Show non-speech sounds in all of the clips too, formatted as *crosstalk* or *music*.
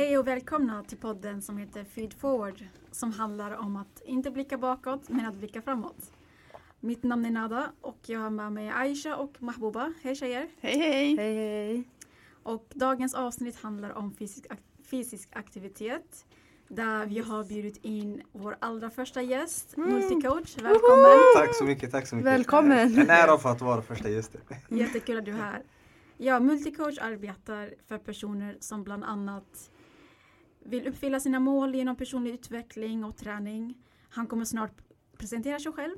Hej och välkomna till podden som heter Feed Forward som handlar om att inte blicka bakåt men att blicka framåt. Mitt namn är Nada och jag har med mig Aisha och Mahbuba. Hej tjejer! Hej hej! Hej hej! Och dagens avsnitt handlar om fysisk, ak- fysisk aktivitet där vi har bjudit in vår allra första gäst, multicoach. Välkommen! Tack så mycket, tack så mycket. Välkommen. En ära för att vara första gästen. Jättekul att du är här. Ja, multicoach arbetar för personer som bland annat vill uppfylla sina mål genom personlig utveckling och träning. Han kommer snart presentera sig själv.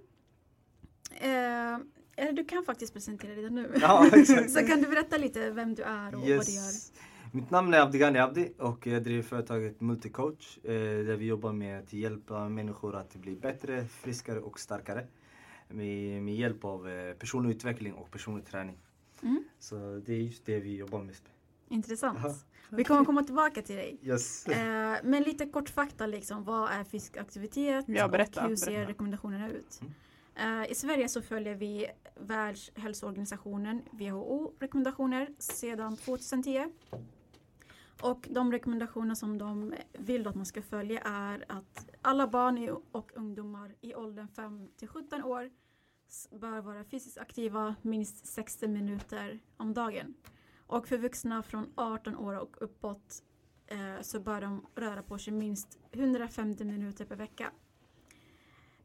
Eh, eller du kan faktiskt presentera dig nu. Ja. *laughs* Så kan du berätta lite vem du är och vad du gör? Yes. Mitt namn är Abdigani Abdi och jag driver företaget Multicoach eh, där vi jobbar med att hjälpa människor att bli bättre, friskare och starkare. Med, med hjälp av eh, personlig utveckling och personlig träning. Mm. Så det är just det vi jobbar mest med. Intressant. Aha. Vi kommer komma tillbaka till dig. Yes. Eh, men lite kort fakta liksom. Vad är fysisk aktivitet? Ja, berätta, och hur ser berätta. rekommendationerna ut? Mm. Eh, I Sverige så följer vi Världshälsoorganisationen WHO rekommendationer sedan 2010. Och de rekommendationer som de vill att man ska följa är att alla barn och ungdomar i åldern 5 till 17 år bör vara fysiskt aktiva minst 60 minuter om dagen. Och för vuxna från 18 år och uppåt eh, så bör de röra på sig minst 150 minuter per vecka.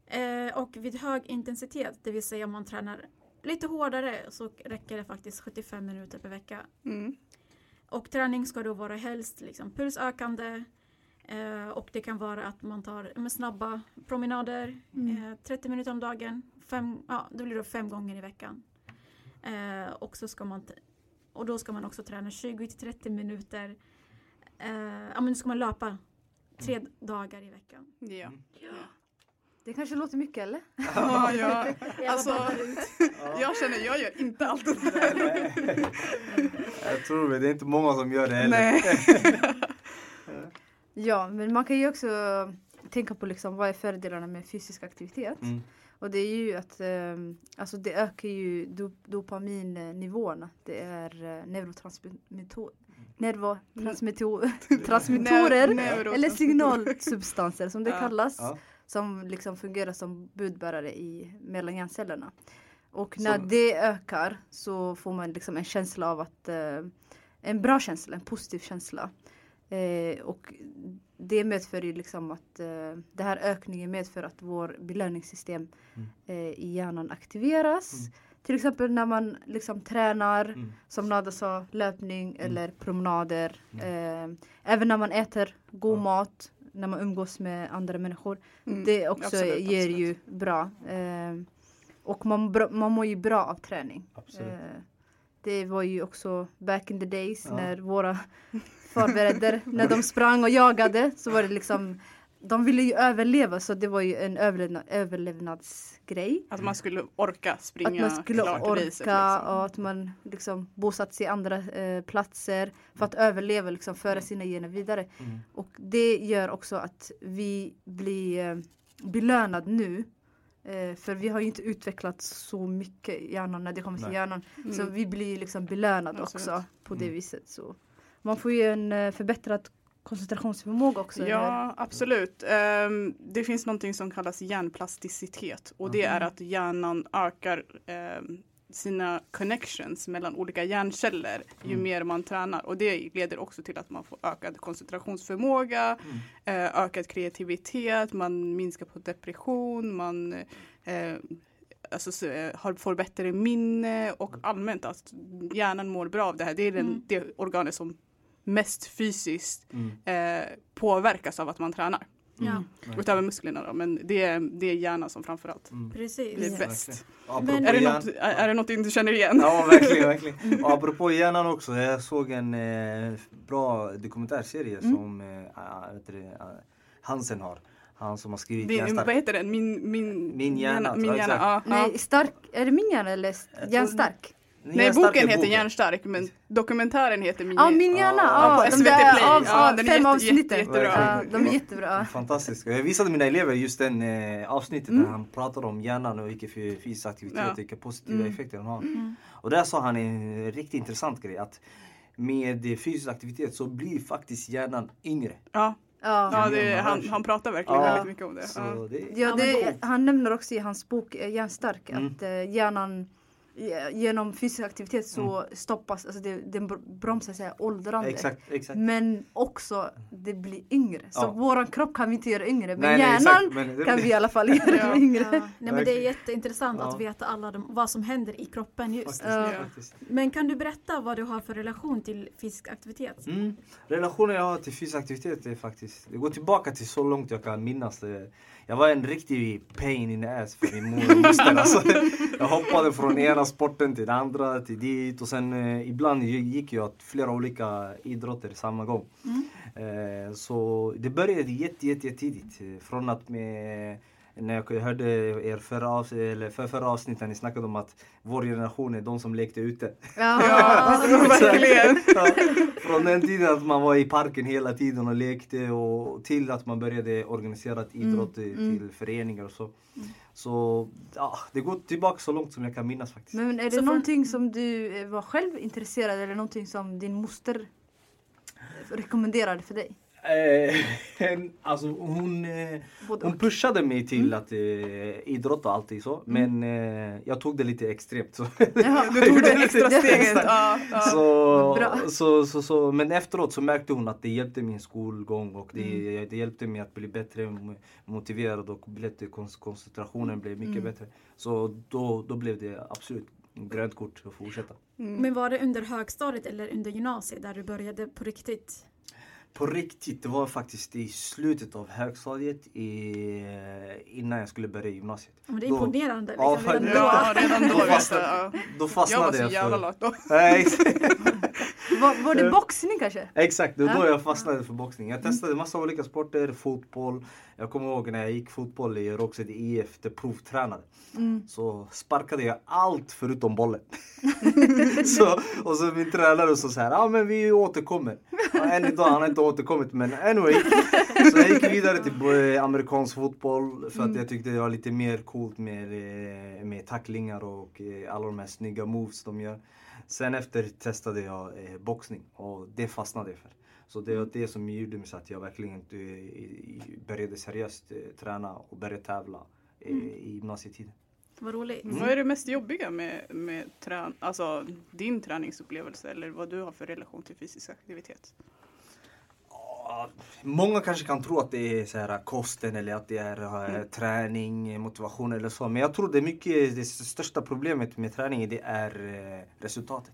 Eh, och vid hög intensitet, det vill säga om man tränar lite hårdare så räcker det faktiskt 75 minuter per vecka. Mm. Och träning ska då vara helst liksom pulsökande eh, och det kan vara att man tar snabba promenader Mm. eh, 30 minuter om dagen. Fem, ja, det blir då fem gånger i veckan. Eh, och, så ska man och då ska man också träna 20 till 30 minuter. Eh, ja, men då ska man löpa tre dagar i veckan. Ja. Det kanske låter mycket eller? Ja, ja. *laughs* *laughs* Alltså, *laughs* jag känner, jag gör inte allt det där. jag tror det, det är inte många som gör det heller. Nej. Ja, men man kan ju också tänka på liksom vad är fördelarna med fysisk aktivitet. Mm. Och det är ju att eh, alltså det ökar ju do, dopaminnivåerna. Det är eh, neurotransmitter neurotransmitter *laughs* transmittorer Neuro- eller signalsubstanser som det kallas. Som liksom fungerar som budbärare i mellan hjärncellerna. Och när Som- det ökar så får man liksom en känsla av att eh, en bra känsla, en positiv känsla. Eh, och det medför ju liksom att eh, det här ökningen medför att vår belöningssystem Mm. eh, i hjärnan aktiveras. Mm. Till exempel när man liksom tränar, Mm. som Nada sa, löpning eller promenader. Mm. Eh, även när man äter god Ja. mat, när man umgås med andra människor. Mm. Det också Absolut, ger absolut. ju bra. Eh, och man, man mår ju bra av träning. Absolut. Det var ju också back in the days Ja. när våra förfäder, när de sprang och jagade så var det liksom de ville ju överleva så det var ju en överlevna, överlevnadsgrej. Att man skulle orka springa Att man skulle klart orka liksom. och att man liksom bosatt sig i andra eh, platser för att överleva, liksom föra sina gener vidare. Mm. Och det gör också att vi blir eh, belönad nu. Eh, för vi har ju inte utvecklat så mycket i hjärnan när det kommer till Nej. hjärnan. Mm. Så vi blir liksom belönade också på det Mm. viset. Så man får ju en eh, förbättrad koncentrationsförmåga också. eller? Ja, absolut. Ehm, det finns någonting som kallas hjärnplasticitet och det är att hjärnan ökar ehm, sina connections mellan olika hjärnceller ju Mm. mer man tränar och det leder också till att man får ökad koncentrationsförmåga, Mm. eh, ökad kreativitet, man minskar på depression, man eh, alltså, så, eh, har, får bättre minne och allmänt att hjärnan mår bra av det här. Det är den, Mm. det organet som mest fysiskt Mm. eh, påverkas av att man tränar. Ja, Utöver musklerna då, men det är, det är hjärnan som framförallt Mm. precis. blir Ja. bäst. Men- Är det, något, är, det något du känner igen? Ja verkligen, *laughs* verkligen. Och apropå hjärnan också, jag såg en eh, bra dokumentärserie Mm. som eh, vet du, det, eh, Hansen har. Han som har skrivit Hjärnstark. vad heter den? Min, min, Min hjärna, Min ja, hjärna, ja, ja. Nej, stark, är det min hjärna eller hjärnstark? Nej, boken heter Hjärnstark men dokumentären heter Min Ja, min hjärna! Ja, Ja, på SVT Play. av, Ja, av den är fem jätte- avsnitten. jätte- jättebra. Ja, de är jättebra. Fantastiskt. Jag visade mina elever just den eh, avsnittet Mm. där han pratade om hjärnan och vilken fy- fysisk aktivitet Ja. och vilka positiva Mm. effekter den har. Mm. Och där sa han en riktigt intressant grej att med fysisk aktivitet så blir faktiskt hjärnan yngre. Ja, Ja. ja det, Ja, han, han pratar verkligen Ja. väldigt mycket om det. Ja. Det, Ja, Ja, det, han nämner också i hans bok eh, Hjärnstark Mm. att eh, hjärnan genom fysisk aktivitet så stoppas, alltså det, den br- bromsar sig åldrande. exakt, exakt. Men också det blir yngre. Så Ja. våran kropp kan vi inte göra yngre men Nej, nej, hjärnan exakt, men det kan vi i alla fall göra *laughs* Ja. yngre. Ja, nej, men det är jätteintressant Ja. att veta alla de, vad som händer i kroppen just. Faktiskt. Men kan du berätta vad du har för relation till fysisk aktivitet? Mm. Relationen jag har till fysisk aktivitet är faktiskt, det går tillbaka till så långt jag kan minnas. det. Jag var en riktig pain in the ass för min mor och moster. *laughs* Alltså, jag hoppade från ena sporten till den andra, till dit och sen eh, ibland gick jag flera olika idrotter samma gång. Eh, så det började jätte, jätte, jätte tidigt. Eh, Från att med när jag hörde er förra, avs- eller för förra avsnittet, ni snackade om att vår generation är de som lekte ute. Ja. *laughs* Verkligen. *laughs* Ja, från den tiden att man var i parken hela tiden och lekte och till att man började organisera idrott Mm, mm. till föreningar och så. Så ja, det går tillbaka så långt som jag kan minnas faktiskt. Men är det Så någonting som du eh, var själv intresserad eller någonting som din moster rekommenderade för dig? Eh, *laughs* alltså hon, eh, hon pushade mig till Mm. att eh, idrotta och allting så. Men eh, jag tog det lite extremt. Så. Jaha. *laughs* *laughs* Du tog det extra steget. Ja, ja. Så, så, så, så, men efteråt så märkte hon att det hjälpte min skolgång och det, Mm. det hjälpte mig att bli bättre mo- motiverad och koncentrationen blev mycket Mm. bättre. Så då, då blev det absolut grönt kort att fortsätta. Mm. Men var det under högstadiet eller under gymnasiet där du började på riktigt? På riktigt, det var faktiskt i slutet av högstadiet i, innan jag skulle börja gymnasiet. Ja, Men det är Då- imponerande. Ja, Liksom, redan faktiskt. då. Ja, redan då *laughs* Då jag. fastnade- Ja. Då Jag var fastnade så jag, jävla lat då. *laughs* Var, var det boxning kanske? Exakt, det var då Ja. jag fastnade för boxning. Jag testade massa olika sporter, fotboll. Jag kommer ihåg när jag gick fotboll i Rågsved IF, där provtränade. Mm. Så sparkade jag allt förutom bollen. *laughs* så, och så min tränare så så här, ja men vi återkommer. Ja, än idag, han har inte återkommit men anyway. Så jag gick vidare till eh, amerikansk fotboll för att jag tyckte det var lite mer coolt med, eh, med tacklingar och eh, alla de här snygga moves de gör. Sen efter testade jag eh, boxning och det fastnade jag för. Så det var det som gjorde mig så att jag verkligen eh, började seriöst eh, träna och började tävla eh, i gymnasietiden. Vad roligt. Vad är det mest jobbiga med, med trän alltså, din träningsupplevelse eller vad du har för relation till fysisk aktivitet? Ja, Många kanske kan tro att det är så här, kosten eller att det är eh, träning, eh, motivation eller så. Men jag tror det mycket, det största problemet med träning det är eh, resultatet.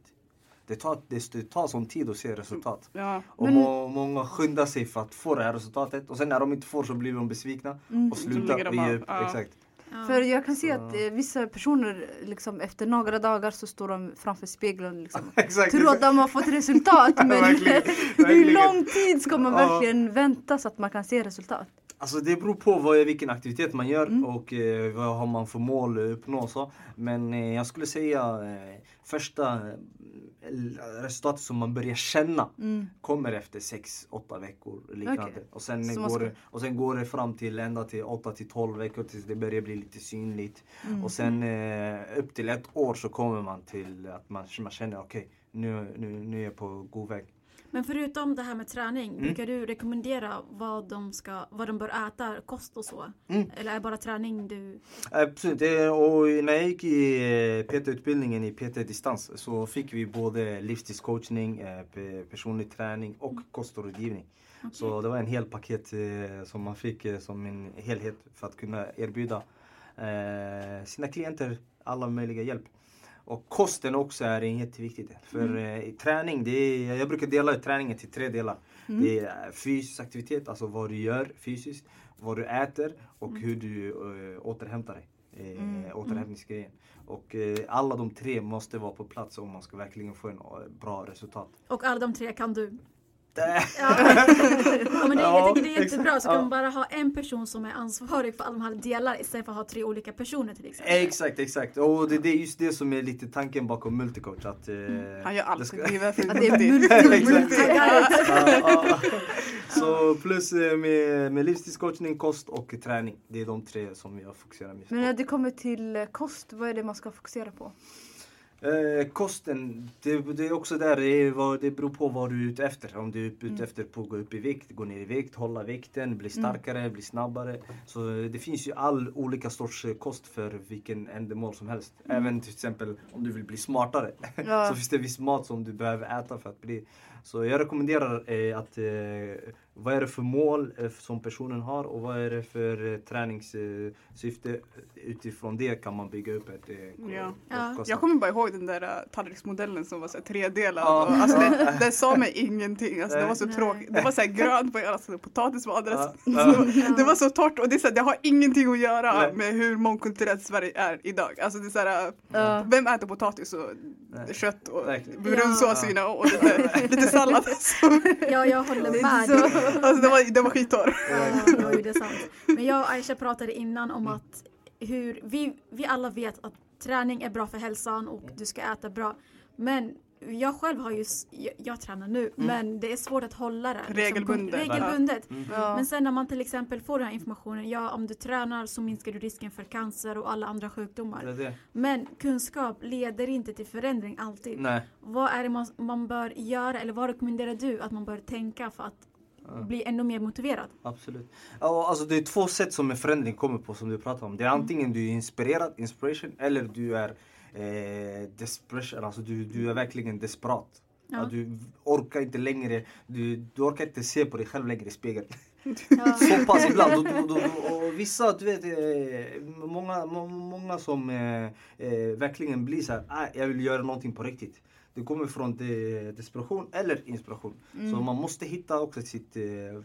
Det tar, det, det tar sån tid att se resultat. Ja, Och Men- må, många skyndar sig för att få det här resultatet och sen när de inte får så blir de besvikna Mm. och slutar ge upp. Ja. Exakt. Ja. För jag kan se att eh, vissa personer liksom, efter några dagar så står de framför spegeln liksom, *laughs* exakt. tror att de har fått resultat *laughs* men Verkligen, *laughs* hur lång tid ska man verkligen vänta så att man kan se resultat? Alltså det beror på vad, vilken aktivitet man gör Mm. och eh, vad har man för mål att uppnå och så. Men eh, jag skulle säga eh, första eh, resultatet som man börjar känna Mm. kommer efter 6-8 veckor liknande. Okej. Och, sen går det, och sen går det fram till ända till 8-12 veckor tills det börjar bli lite synligt. Mm. Och sen eh, upp till ett år så kommer man till att man, man känner okej nu, nu, nu är jag på god väg. Men förutom det här med träning, Mm. brukar du rekommendera vad de, ska, vad de bör äta, kost och så? Mm. Eller är det bara träning du... Absolut. Det- Och när jag gick i eh, PT-utbildningen i PT Distans så fick vi både livsstilscoachning, eh, pe- personlig träning och kostrådgivning. Så det var en hel paket eh, som man fick eh, som en helhet för att kunna erbjuda eh, sina klienter alla möjliga hjälp. Och kosten också är en jätteviktig del. För eh, i träning, det är, jag brukar dela ut träningen till tre delar. Det är fysisk aktivitet, alltså vad du gör fysiskt, vad du äter och hur du eh, återhämtar dig. Eh, Mm. Återhämtningsgrejen. Och eh, alla de tre måste vara på plats om man ska verkligen få en eh, bra resultat. Och alla de tre kan du. Det- Ja. *laughs* ja, men det, jag Ja, tycker det är jättebra. Så kan Ja. man bara ha en person som är ansvarig för alla de här delarna istället för att ha tre olika personer till exempel. Exakt, exakt. Och det, det är just det som är lite tanken bakom multicoach. Att, eh, han gör allt. det ska- Det är varför *laughs* Att det är multi. multi, *laughs* multi. Ja, ja. Så plus eh, med, med livsstilscoachning, kost och träning. Det är de tre som jag fokuserar mest Men när på. det kommer till kost, vad är det man ska fokusera på? Eh, kosten, det, det är också där, det, är vad, det beror på vad du är ute efter. Om du är ute Mm. efter på att gå upp i vikt, gå ner i vikt, hålla vikten, bli Mm. starkare, bli snabbare. Så eh, det finns ju all olika sorts eh, kost för vilken ändamål som helst. Även till exempel om du vill bli smartare. Mm. *laughs* Ja. så finns det viss mat som du behöver äta för att bli. Så jag rekommenderar eh, att eh, vad är det för mål eh, som personen har och vad är det för eh, träningssyfte. Utifrån det kan man bygga upp ett eh, Ja. Ja. Jag kommer bara ihåg den där tallriksmodellen som var så här tredelad. Ja. Och, alltså, den, *laughs* den sa mig ingenting. Alltså, det var så tråkigt. Det var så här grönt på ena sidan, potatis på andra Ja. sidan. Ja. *laughs* Det var så torrt och det, är så här, det har ingenting att göra Nej. med hur mångkulturellt Sverige är idag. Alltså, det är så här, Ja. vem äter potatis och Nej. kött och Verkligen. brunsåsina och lite, lite sallad? *laughs* Ja, jag håller Det med. Så. *laughs* alltså, det, var, det var skittorr. Ja, det är sant. Men jag och Aisha pratade innan om att hur vi, vi alla vet att träning är bra för hälsan och du ska äta bra. Men jag själv har ju, jag, jag tränar nu, men det är svårt att hålla det. liksom, Regelbundet. regelbundet. Ja. Men sen när man till exempel får den här informationen, ja om du tränar så minskar du risken för cancer och alla andra Det sjukdomar. det. Men kunskap leder inte till förändring alltid. Nej. Vad är det man, man bör göra eller vad rekommenderar du att man bör tänka för att. Bli ännu mer motiverad? Absolut. Alltså det är två sätt som en förändring kommer på som du pratar om. Det är antingen du är inspirerad, inspiration, eller du är eh, desperation, alltså du, du är verkligen desperat. Ja. Ja. du orkar inte längre, du, du orkar inte se på dig själv längre i spegeln. Ja. *laughs* Så pass ibland. Och, och, och, och vissa, du vet, eh, många, må- många som eh, eh, verkligen blir så här, "Ah, jag vill göra någonting på riktigt. Det kommer från de, desperation eller inspiration. Så man måste hitta också sitt eh,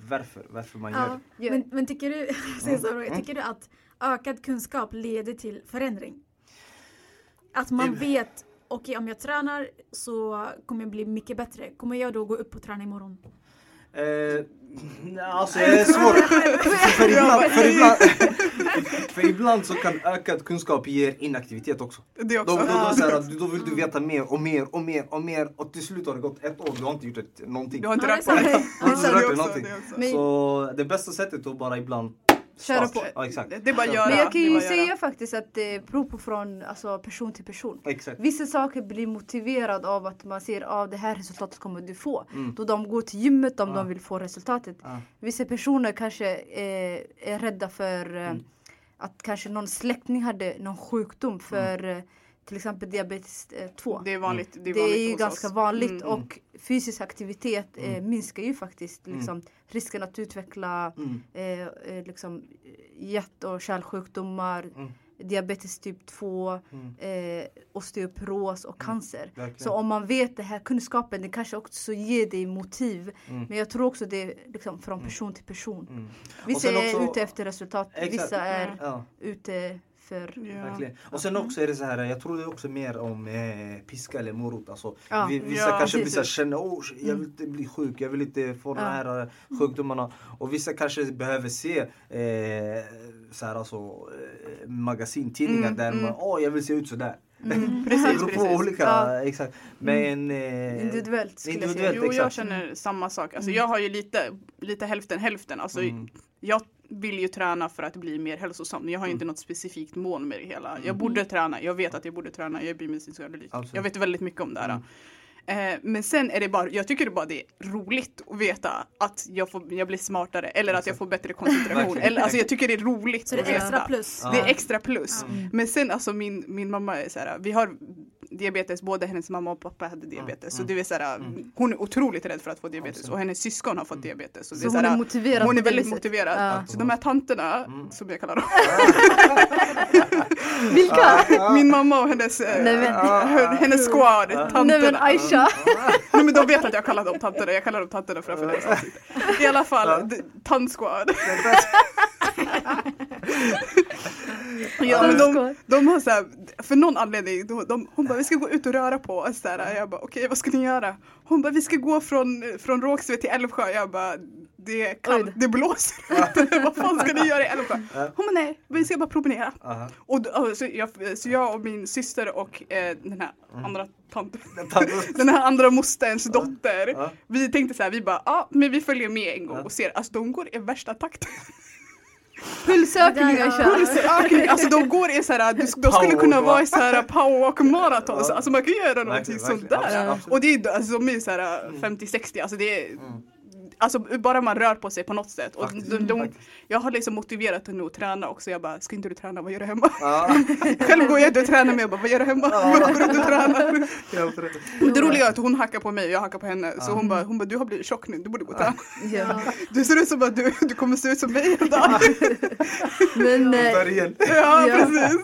varför, varför man gör Ja. Ja. men, men tycker du, *laughs* säger så, Roger, tycker du att ökad kunskap leder till förändring? Att man vet, okej om jag tränar så kommer jag bli mycket bättre. Kommer jag då gå upp och träna imorgon? Eh, *laughs* alltså det är svårt. *laughs* För, ibland, för, ibland, *laughs* för ibland så kan ökad kunskap ge inaktivitet också. Det Då, också. då, då, så här, då vill du veta mer och mer och mer och mer och till slut har det gått ett år du har inte gjort ett, någonting. Du har inte rört på dig. Men- Så det bästa sättet är bara ibland Köra på. Ja, exakt. Det är bara att göra. Men jag kan ju göra. säga faktiskt att det beror på från alltså, person till person. exakt. Vissa saker blir motiverad av att man ser att ah, det här resultatet kommer du få. Mm. Då de går till gymmet om Ja. de vill få resultatet. Ja. Vissa personer kanske är, är rädda för eh, Mm. att kanske någon släkting hade någon sjukdom för eh, till exempel diabetes eh, 2. Det är vanligt. Det är, Det är ju ganska oss. vanligt Mm. och fysisk aktivitet eh, Mm. minskar ju faktiskt Mm. liksom, risken att utveckla Mm. eh, eh, liksom, hjärt och kärlsjukdomar, Mm. diabetes typ 2, Mm. eh, osteoporos och cancer. Så om man vet det här kunskapen, det kanske också ger dig motiv. Mm. Men jag tror också det är liksom från person till person. Mm. Vissa är också- ute efter resultat, Exakt. vissa är Ja. ute för... Ja. Verkligen. Och sen också är det så här, jag tror det är också mer om eh, piska eller morot. Alltså, Ja. vi, vissa Ja, kanske precis. vissa känner oh, jag vill inte bli sjuk, jag vill inte få de här eh, sjukdomarna. Och vissa kanske behöver se eh, så här, alltså, eh, magasin, tidningar Mm, där mm. man, åh jag vill se ut sådär. Mm. Precis, *laughs* det beror på precis. olika, Ja. exakt. Men eh, Individuellt skulle jag säga. individuellt. Jo, jag exakt. känner samma sak. Alltså, Mm. Jag har ju lite, lite hälften hälften. Alltså, Mm. Jag vill ju träna för att bli mer hälsosam. Jag har Mm. inte något specifikt mål med det hela. Jag Mm. borde träna. Jag vet att jag borde träna. Jag är biomedicinsk analytiker. Absolut. Jag vet väldigt mycket om det här. Mm. Eh, men sen är det bara, jag tycker det bara det är roligt att veta att jag, får, jag blir smartare eller att jag får bättre koncentration. *laughs* Eller, alltså, jag tycker det är roligt Så det är extra plus. Det är extra plus. Ja. Men sen alltså min, min mamma är så här, vi har diabetes, både hennes mamma och pappa hade diabetes. Så Mm. det är så här, Mm. hon är otroligt rädd för att få diabetes och hennes syskon har fått Mm. diabetes. Så det är så hon är motiverad hon är väldigt motiverad. Ja. Så de här tanterna, Mm. som jag kallar dem, *laughs* Vilka? min mamma och hennes, eh, hennes squad, Nej men tanterna. Aisha! Nej men de vet att jag kallar dem tanterna, jag kallar dem tanterna framför deras ansikte. I alla fall, tantsquad. *laughs* Ja, men de, de har så här, för någon anledning, de, de, hon bara vi ska gå ut och röra på oss. Så här, jag bara okej vad ska ni göra? Hon bara vi ska gå från, från Rågsved till Älvsjö. Jag bara det, kan, det blåser *laughs* vad fan ska ni göra i Älvsjö? Hon bara nej, vi ska bara promenera. Aha. Och, så, jag, så jag och min syster och eh, den här andra *laughs* tanten, Tant- *laughs* den här andra mosterns dotter. Ja. Vi tänkte så här, vi bara ja men vi följer med en gång och ser, alltså de går i värsta takt. Pulsökningar kör. Pulsökning, alltså de går i såhär, du, de skulle kunna vara i såhär powerwalk maraton, alltså man kan göra någonting sånt där. Och det är alltså, de är ju såhär 50-60, alltså det är Alltså bara man rör på sig på något sätt. Och de, de, jag har liksom motiverat henne att träna också. Jag bara, ska inte du träna? Vad gör du hemma? Ja, *laughs* Själv går jag inte och tränar men jag bara, vad gör du hemma? Varför går du inte. *laughs* Och det roliga är att hon hackar på mig och jag hackar på henne. Så hon bara, hon bara, du har blivit tjock nu, du borde gå och träna. *laughs* Ja. Du ser ut som att du, du kommer se ut som mig en dag. Men eh. Ja, Ja. precis.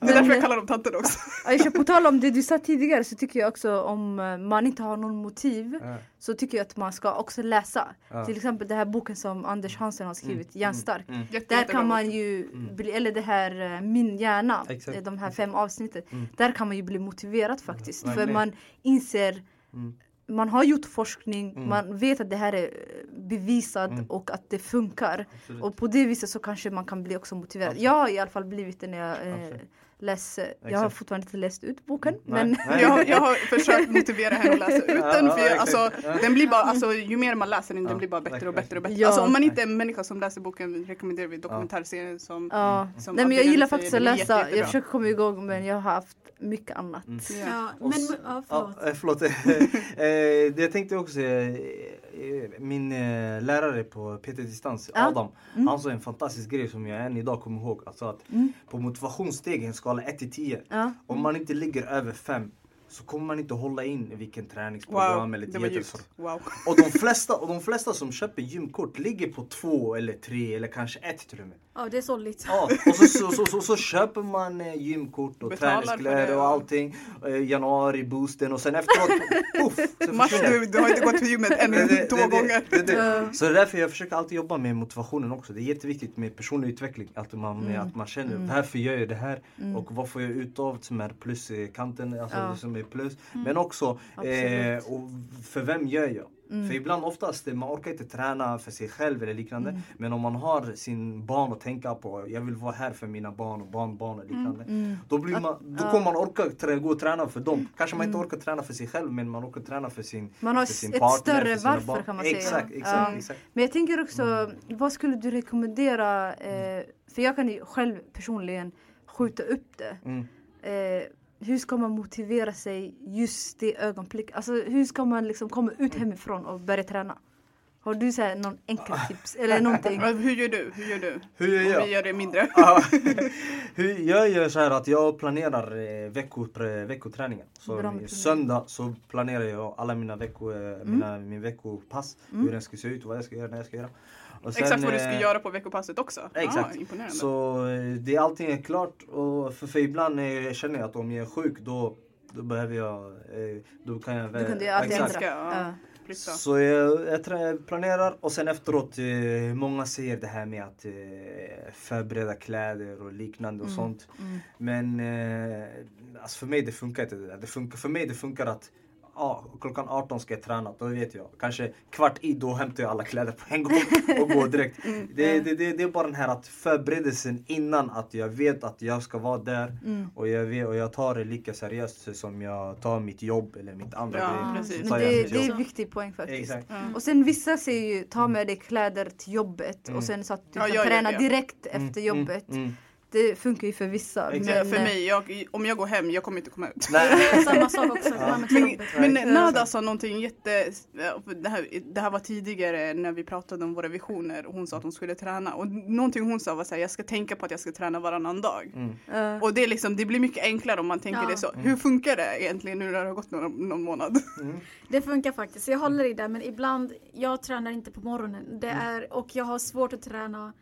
Det är därför jag kallar dem tanter också. Aisha, på tal om det du sa tidigare så tycker jag också om eh, man inte har någon motiv Ja. Så tycker jag att man ska också läsa. Ja. Till exempel den här boken som Anders Hansen har skrivit, Hjärnstark. Mm. Jätte, Där kan man ju, bli, eller det här eh, Min hjärna, Exakt. eh, de här fem avsnitten. Mm. Där kan man ju bli motiverad faktiskt. För man inser, Mm. man har gjort forskning, Mm. man vet att det här är bevisat Mm. och att det funkar. Absolut. Och på det viset så kanske man kan bli också motiverad. Absolut. Jag har i alla fall blivit det när jag eh, Absolut. läser. Jag har fortfarande inte läst ut boken. Nej, men nej. *laughs* Jag, jag har försökt motivera henne att läsa ut *laughs* Ja, den. ja, För jag, alltså, Ja. den blir bara, alltså, ju mer man läser den, den Ja, blir bara bättre och bättre och bättre. Ja. Alltså, om man inte är en människa som läser boken rekommenderar vi dokumentärserien som Ja. Som Nej, men jag gillar faktiskt att läsa. jätte- jättebra. jag försöker komma igång men jag har haft mycket annat. Mm. Ja. Ja, men, ja, Ja, förlåt. eh, förlåt. *laughs* Eh, det jag tänkte också eh, min eh, lärare på PT Distans. Adam, Mm. han sa en fantastisk grej som jag än idag kommer ihåg. Alltså att Mm. på motivationsstegen, skala 1 till 10, Ja. om man inte ligger över 5 så kommer man inte hålla in vilken träningsprogram Wow, eller diet. Wow. Och de flesta, och de flesta som köper gymkort ligger på 2 eller 3 eller kanske 1 till och med. Ja, det är solligt. Ja, och så, så, så, så, så köper man eh, gymkort och Betalar träningskläder och allting. Eh, januari, boosten och sen efteråt, poff! Mars, du, du har inte gått till gymmet än det, det, två det, gånger. Det, det, Ja. det. Så det är därför jag försöker alltid jobba med motivationen också. Det är jätteviktigt med personlig utveckling. Att man, med Mm. att man känner Mm. varför gör jag det här Mm. och vad får jag ut av som är pluskanten, alltså Ja. det som är plus. Men också eh, och för vem gör jag? Mm. För ibland oftast, man orkar inte träna för sig själv eller liknande. Mm. Men om man har sin barn att tänka på, jag vill vara här för mina barn och barnbarn och liknande. Mm. Då, blir man, då kommer man orka gå och träna för dem. Kanske man inte Mm. orkar träna för sig själv men man orkar träna för sin Man har sin ett partner, större varför barn. kan man säga. Exakt, exakt, Ja. exakt. Men jag tänker också, Mm. vad skulle du rekommendera? Eh, för jag kan ju själv personligen skjuta upp det. Mm. Eh, hur ska man motivera sig just det ögonblicket? Alltså hur ska man liksom komma ut hemifrån och börja träna? Har du så här, någon enkel tips eller någonting? *laughs* Hur gör du? Hur gör du? Hur gör Om jag? vi gör det mindre. Ja. *laughs* Hur- jag gör så här att jag planerar eh, vecko, pre- veckoträningen. Så söndag så planerar jag alla mina, vecko, eh, mina min veckopass. Mm. Hur den ska se ut, vad jag ska göra, när jag ska göra. Och sen, Exakt vad du ska eh, göra på veckopasset också. Exakt. Ah, imponerande. Så eh, det allting är klart och för, för ibland eh, känner jag att om jag är sjuk då, då behöver jag, eh, då kan jag Du kan ju alltid exakt. ändra. Ja. Ja. Flytta. Så jag, jag planerar och sen efteråt, eh, många säger det här med att eh, förbereda kläder och liknande och Mm. sånt. Mm. Men eh, alltså för mig det funkar inte det där. Det funkar, för mig det funkar att ja, klockan 18 ska jag träna, då vet jag. Kanske kvart i, då hämtar jag alla kläder på en gång *laughs* och går direkt. Mm. Det, det, det, det är bara den här att förberedelsen innan att jag vet att jag ska vara där Mm. och jag, vet, och jag tar det lika seriöst som jag tar mitt jobb eller mitt andra. Ja, det, precis. Men tar jag det, det är en viktig poäng faktiskt. Exakt. Ja. Och sen vissa säger ju ta med dig kläder till jobbet Mm. och sen så att du Ja, kan gör träna direkt Mm, efter mm, jobbet. Mm. Det funkar ju för vissa. Men, för eh, mig, jag, om jag går hem, jag kommer inte komma ut. Nej. *laughs* Samma sak också. Ja. Men, men. Nada sa någonting jätte... Det här, det här var tidigare när vi pratade om våra visioner och hon sa att hon skulle träna. Och någonting hon sa var så här, jag ska tänka på att jag ska träna varannan dag. Mm. Och det, är liksom, det blir mycket enklare om man tänker Ja. det så. Mm. Hur funkar det egentligen nu när det har gått någon, någon månad? Mm. Det funkar faktiskt. Jag håller i det men ibland, jag tränar inte på morgonen. Det Mm. är, och jag har svårt att träna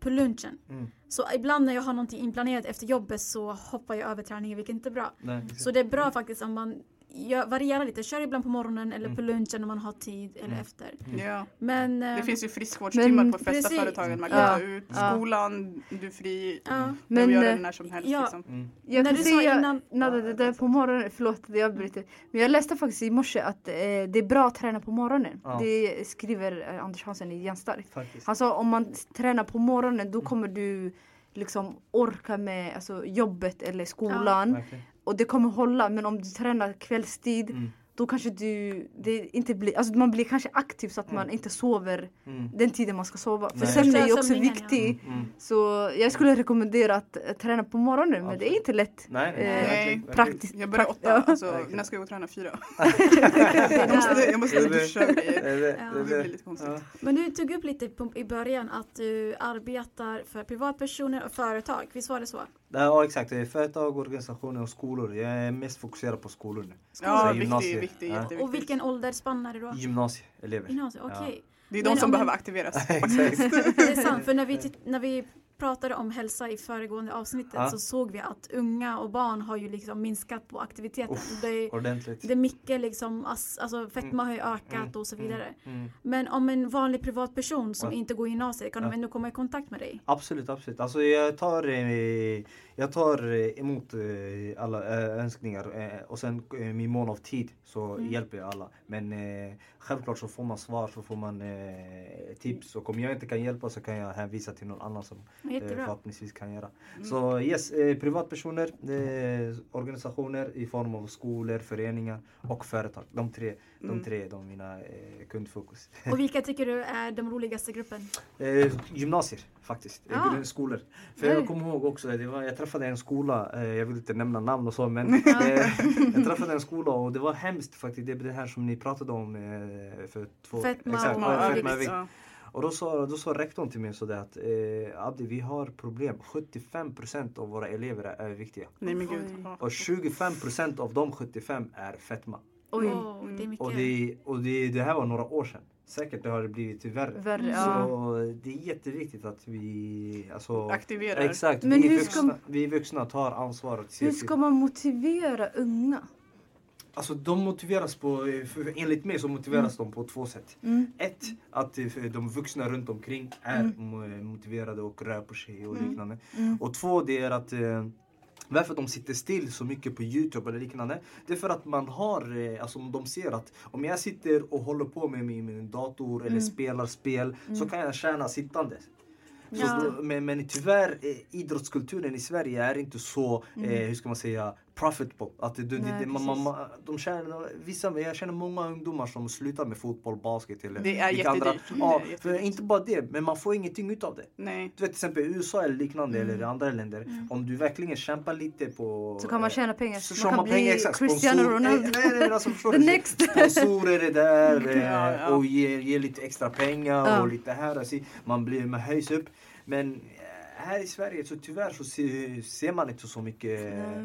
på lunchen. Mm. Så ibland när jag har någonting inplanerat efter jobbet så hoppar jag över träningen vilket inte är bra. Nej. Så det är bra faktiskt om man gör, varierar lite. Kör ibland på morgonen eller på Mm. lunchen om man har tid eller Mm. efter. Mm. Ja. Men, Det eh, finns ju friskvårdstimmar Men på de flesta precis. företagen. Man kan Ja. ta ut Ja. skolan, du är fri. ja. Men, Men, göra eh, det när som helst. ja. Liksom. Mm. Jag När du sa innan- Nada, det där på morgonen, förlåt jag bryter. Men jag läste faktiskt i morse att eh, det är bra att träna på morgonen. Ja. Det skriver eh, Anders Hansen i. Faktiskt. Han sa om man tränar på morgonen då kommer du liksom orka med alltså, jobbet eller skolan. Verkligen. Och det kommer hålla. Men om du tränar kvällstid Mm. då kanske du, det inte blir, alltså man blir kanske aktiv så att man inte sover Mm. den tiden man ska sova. För Nej. sömn är ju också Sömningen, ja. viktig. Mm. Så jag skulle rekommendera att eh, träna på morgonen men det är inte lätt. Nej, nej, Eh, Nej. praktiskt. Jag börjar åtta, Ja. alltså när ska jag gå och träna fyra? *laughs* Jag måste, jag måste duscha och grejer. Det blir lite konstigt. Ja. Men du tog upp lite på, i början att du arbetar för privatpersoner och företag. Visst var det så? Ja exakt, det är företag, organisationer och skolor. Jag är mest fokuserad på skolor nu. Ja, Så viktig, viktig, Ja. Och vilken åldersspann är det då? Gymnasieelever. Gymnasiet, okej. Det är de Men som om- behöver aktiveras. *laughs* *laughs* Det är sant, för när vi, när vi pratade om hälsa i föregående avsnittet Ja. så såg vi att unga och barn har ju liksom minskat på aktiviteten. Uff. Det, är- Ordentligt. det är mycket liksom, alltså fetma har ju ökat Mm, och så vidare. Mm. Men om en vanlig privatperson som Ja. inte går i gymnasiet, kan de Ja. ändå komma i kontakt med dig? Absolut, absolut. Alltså jag tar, eh, jag tar eh, emot eh, alla önskningar och sen i mån av tid så Mm. hjälper jag alla. Men självklart så får man svar, så får man tips och om jag inte kan hjälpa så kan jag hänvisa till någon annan som Jättebra. förhoppningsvis kan göra. Så yes, eh, privatpersoner, eh, organisationer i form av skolor, föreningar och företag. De tre, de Mm. tre är de mina eh, kundfokus. Och *laughs* vilka tycker du är de roligaste gruppen? Eh, gymnasier faktiskt, Ja. eh, grundskolor. För jag kommer ihåg också, det var, jag träffade en skola, eh, jag vill inte nämna namn och så men *laughs* Ja. eh, jag träffade en skola och det var hemskt faktiskt, det är det här som ni pratade om eh, för två... Fetma exakt, och fetma och då sa, då sa rektorn till mig sådär att eh, Abdi vi har problem, 75% av våra elever är överviktiga. Nej men gud. Och 25% av de 75 är fetma. Oj, Åh, det är mycket. Och, det, och det, det här var några år sedan. Säkert det har det blivit värre. värre. Ja. Så det är jätteviktigt att vi alltså, Aktiverar. Exakt, Men vi, hur vuxna, ska- vi vuxna tar ansvar. och ser Hur ska man motivera unga? Alltså de motiveras på, enligt mig så motiveras de på två sätt. Mm. Ett, att eh, de vuxna runt omkring är mo- motiverade och rör på sig och Mm. liknande. Mm. Och två, det är att eh, varför de sitter still så mycket på Youtube eller liknande. Det är för att man har, eh, alltså de ser att om jag sitter och håller på med min, min dator eller Mm. spelar spel så kan jag tjäna sittande. Så Ja. då, men, men tyvärr, eh, idrottskulturen i Sverige är inte så, eh, hur ska man säga, profitable. Att det, Nej, det, man, man, de tjänar, vissa, jag känner många ungdomar som slutar med fotboll, basket eller Det är vilka andra. jättedyrt. Det är Ja, jättedyrt. inte bara det, men man får ingenting utav det. Nej. Du vet till exempel USA eller liknande eller i andra länder. Om du verkligen kämpar lite på... Så kan man tjäna pengar. Så Man kan man bli pengar, exakt. Cristiano Ronaldo. Nej, nej, alltså, *laughs* The du? next. Sponsorer är där *laughs* eh, Ja, ja. och ger, ger lite extra pengar Ja. och lite här. Alltså, man blir, man höjs upp. Men här i Sverige så tyvärr så ser, ser man inte så mycket.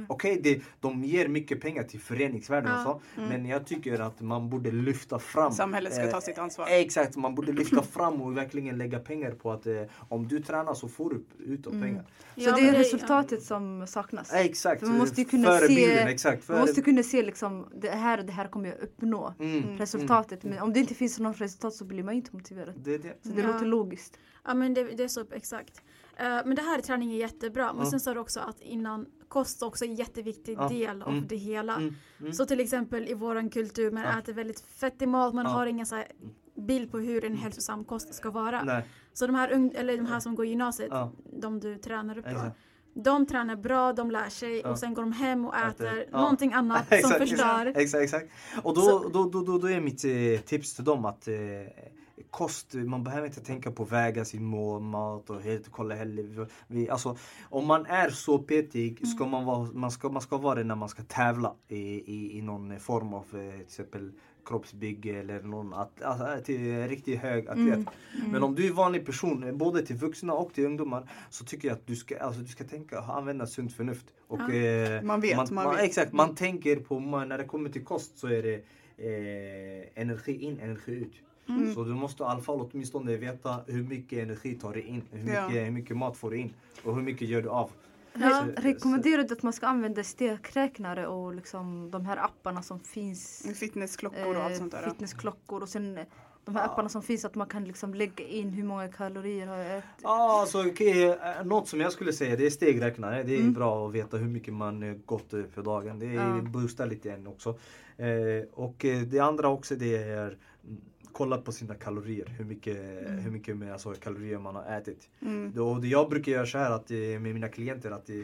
Okej, det de ger mycket pengar till föreningsvärlden Ja. och så. Men jag tycker att man borde lyfta fram. Samhället ska eh, ta sitt ansvar. Exakt, man borde lyfta *laughs* fram och verkligen lägga pengar på att eh, om du tränar så får du ut av pengar. Så Ja, det är resultatet som saknas. Exakt, För man måste ju eh, kunna förebilden, se- exakt. Man måste kunna se liksom, det här och det här kommer jag uppnå. Mm, Resultatet. Men om det inte finns något resultat så blir man inte motiverad. Det är det. Så det Ja. låter logiskt. Ja men det, det är så exakt. Eh, men det här träning är jättebra. Men Ja. sen sa du också att innan kost också är en jätteviktig Ja. del av Mm. det hela. Mm, mm. Så till exempel i våran kultur, man Ja. äter väldigt fettig mat, man har ingen så här bild på hur en hälsosam kost ska vara. Nej, Så de här, eller de här som går i gymnasiet, Ja. de du tränar upp exakt. De tränar bra, de lär sig Ja. och sen går de hem och äter, Äter. Ja. någonting annat *laughs* som Exakt, förstör. Exakt, exakt. Och då, Så- då, då, då, då är mitt eh, tips till dem att eh, kost, man behöver inte tänka på att väga sin mat och helt kolla heller. Vi, alltså, om man är så petig ska man, vara, man, ska, man ska vara det när man ska tävla i, i, i någon form av eh, till exempel kroppsbygge eller någon att, alltså, till riktigt hög atlet. Men om du är vanlig person, eh, både till vuxna och till ungdomar, så tycker jag att du ska, alltså, du ska tänka, använda sunt förnuft. Och, Ja. eh, Man vet, man, man man, vet. Exakt, man tänker på, när det kommer till kost så är det eh, energi in, energi ut. Mm. Så du måste i alla fall åtminstone veta hur mycket energi tar du in, hur mycket, Ja. hur mycket mat får du in och hur mycket gör du av. Ja. Så- Rekommenderar du att man ska använda stegräknare och liksom de här apparna som finns? Fitnessklockor och allt sånt där. Eh, Fitnessklockor och sen de här apparna som finns att man kan liksom lägga in hur många kalorier har jag ätit. Ja, alltså, okej, eh, något som jag skulle säga det är stegräknare. Det är Mm. bra att veta hur mycket man eh, gått för dagen. Det Ja. boostar lite än också. Eh, och det andra också det är kolla på sina kalorier. Hur mycket, Mm. hur mycket med, alltså, kalorier man har ätit. Mm. Då, det jag brukar göra så här att, eh, med mina klienter att eh,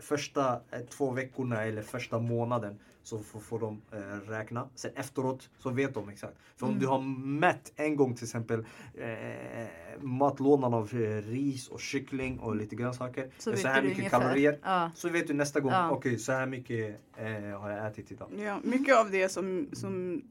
första eh, två veckorna eller första månaden så får, får de eh, räkna. Sen efteråt så vet de exakt. För om Mm. du har mätt en gång till exempel eh, matlådan av eh, ris och kyckling och lite grönsaker. Så Så, här mycket ungefär. kalorier. Ja. Så vet du nästa gång, Ja. okej så här mycket eh, har jag ätit idag. Ja, mycket av det som, som eh,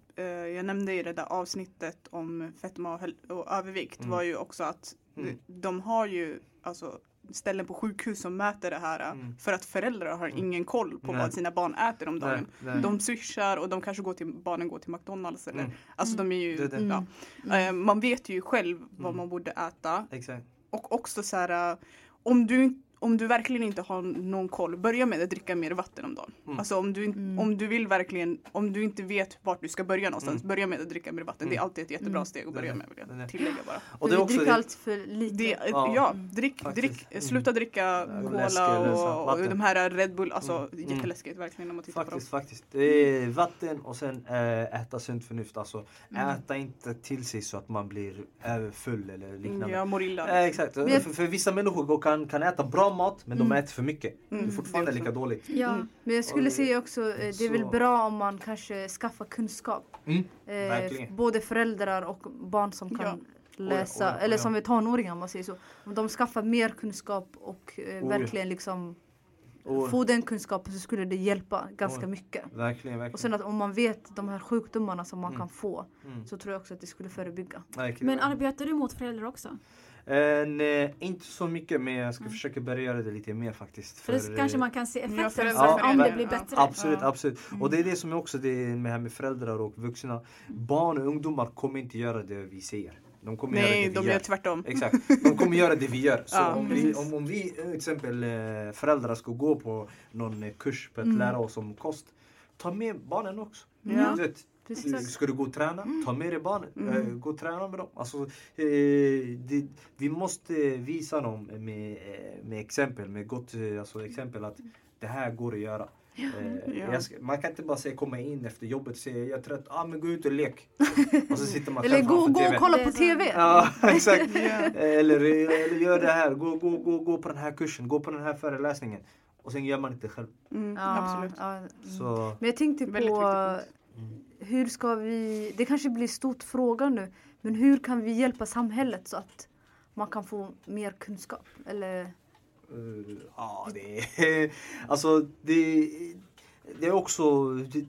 jag nämnde i det där avsnittet om fetma och, övervikt Mm. var ju också att Mm. de, de har ju alltså ställen på sjukhus som mäter det här Mm. för att föräldrar har Mm. ingen koll på Nej. vad sina barn äter om dagen. Nej, nej. De swishar och de kanske går till, barnen går till McDonalds eller Mm. alltså de är ju, Det det. Mm. ja, eh, man vet ju själv vad Mm. man borde äta Exakt. och också så här, äh, om du, om du verkligen inte har någon koll, börja med att dricka mer vatten om dagen. Mm. Alltså om du, Mm. om du vill verkligen, om du inte vet vart du ska börja någonstans, Mm. börja med att dricka mer vatten. Det är Mm. alltid ett jättebra Mm. steg att börja med vill Det är det. jag tillägga bara. Och det är också dricker det, allt för lite. Det, Ja. ja, Mm. drick, drick, sluta dricka Ja, cola eller och, och de här Red Bull, alltså Mm. jätteläskigt verkligen när man tittar Faktiskt, på faktiskt. Det är vatten och sen äh, äta sunt förnuft. Alltså Mm. äta inte till sig så att man blir överfull eller dem. liknande. Jag mår illa. Eh, exakt. Men jag- För, för vissa människor kan, kan äta bra mat men de Mm. äter för mycket. Mm. Det är fortfarande Det är lika dåligt. Ja. Mm. Men jag skulle säga också, eh, det är väl bra om man kanske skaffar kunskap. Mm. Eh, både föräldrar och barn som kan Ja. läsa, Oh ja, oh ja, eller oh ja. som är tonåringar om man säger så. Om de skaffar mer kunskap och eh, Oh verkligen liksom få den kunskapen så skulle det hjälpa ganska Oh. mycket. verkligen, verkligen. Och sen att om man vet de här sjukdomarna som man Mm. kan få mm. så tror jag också att det skulle förebygga. verkligen, Men arbetar du mot föräldrar också? Eh, nej, inte så mycket men jag ska Mm. försöka börja göra det lite mer faktiskt. För det eh, kanske man kan se Ja, effekten föräldrar- sen om det blir ja. bättre. Absolut, Ja. absolut. Och det är det som är också det med, här med föräldrar och vuxna. Barn och ungdomar kommer inte göra det vi säger. De kommer Nej, göra det vi de gör. gör tvärtom. Exakt, de kommer göra det vi gör. *laughs* Så Ja, om, vi, om, om vi eh, till exempel eh, föräldrar ska gå på någon eh, kurs för att Mm. lära oss om kost. Ta med barnen också. Ja. Du vet, Precis. Ska du gå och träna? Ta med dig barnen. Mm. Eh, gå och träna med dem. Alltså, eh, det, vi måste visa dem med, eh, med exempel, med gott eh, alltså, exempel att det här går att göra. Eh, Ja. jag ska, man kan inte bara säga komma in efter jobbet och säga jag är trött, ah, men gå ut och lek. *laughs* och så sitter man Eller gå, gå och kolla på. TV. Ja, *laughs* exakt. *laughs* Ja. Eller, eller gör det här, gå, gå, gå, gå på den här kursen, gå på den här föreläsningen. Och sen gör man inte själv. Mm, Ja, absolut. ja, mm. Så, Men jag tänkte på mm. Hur ska vi, det kanske blir stort fråga nu, men hur kan vi hjälpa samhället så att man kan få mer kunskap? Eller, eh, ja, det är, alltså det, det är också, det,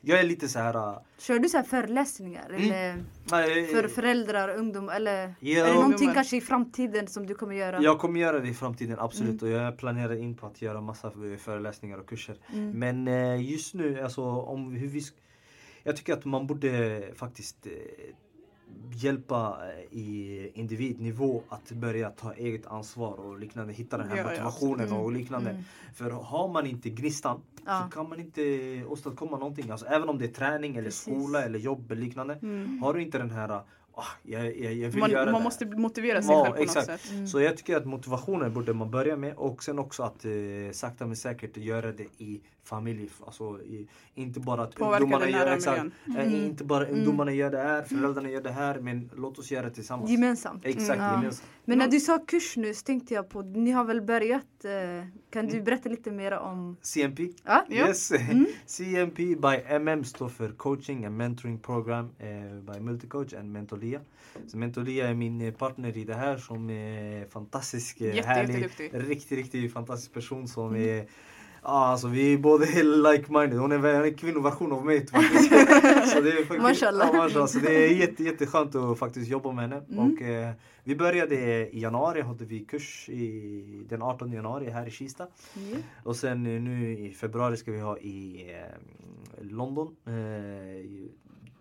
jag är lite så här. äh, kör du så här föreläsningar? Mm. Eller nej, för föräldrar, ungdom? Eller Ja, är det någonting ungdomar. kanske i framtiden som du kommer göra? Jag kommer göra det i framtiden, absolut. Mm. Och jag planerar in på att göra massa föreläsningar och kurser. Mm. Men eh, just nu, alltså om hur vi... sk- Jag tycker att man borde faktiskt eh, hjälpa eh, i individnivå att börja ta eget ansvar och liknande. Hitta den här Ja, ja, motivationen Mm, och liknande. mm. För har man inte gnistan Ja. så kan man inte åstadkomma någonting. Alltså, även om det är träning eller Precis. skola eller jobb eller liknande. Mm. Har du inte den här, jag, jag, jag vill Man, göra det man här." måste motivera sig Ja, själv på exakt. något sätt. Mm. Så jag tycker att motivationen borde man börja med och sen också att eh, sakta men säkert göra det i familj. Alltså i, inte bara att Påverka ungdomarna gör exakt, eh, Mm. inte bara Mm. ungdomarna gör det här, föräldrarna gör det här men låt oss göra det tillsammans. Gemensamt. Exakt, Mm, ja. gemensamt. Men när du sa kurs nu så tänkte jag på, ni har väl börjat, kan du berätta lite mer om? CMP? Ja? Yes! Mm. *laughs* CMP by MM står för Coaching and Mentoring Program eh, by Multicoach and Mentolia. Så Mentolia är min eh, partner i det här som är fantastisk, eh, Jätte, härlig, riktigt, riktigt fantastisk person som Mm. är Ja, alltså vi är båda *laughs* like-minded. Hon är en kvinnoversion av mig faktiskt. *laughs* så det är faktiskt. Ja. Så det är jätte, jätteskönt att faktiskt jobba med henne. Mm. Och, eh, vi började i januari, hade vi kurs i, den 18 januari här i Kista. Ja. Och sen nu i februari ska vi ha i eh, London. Eh,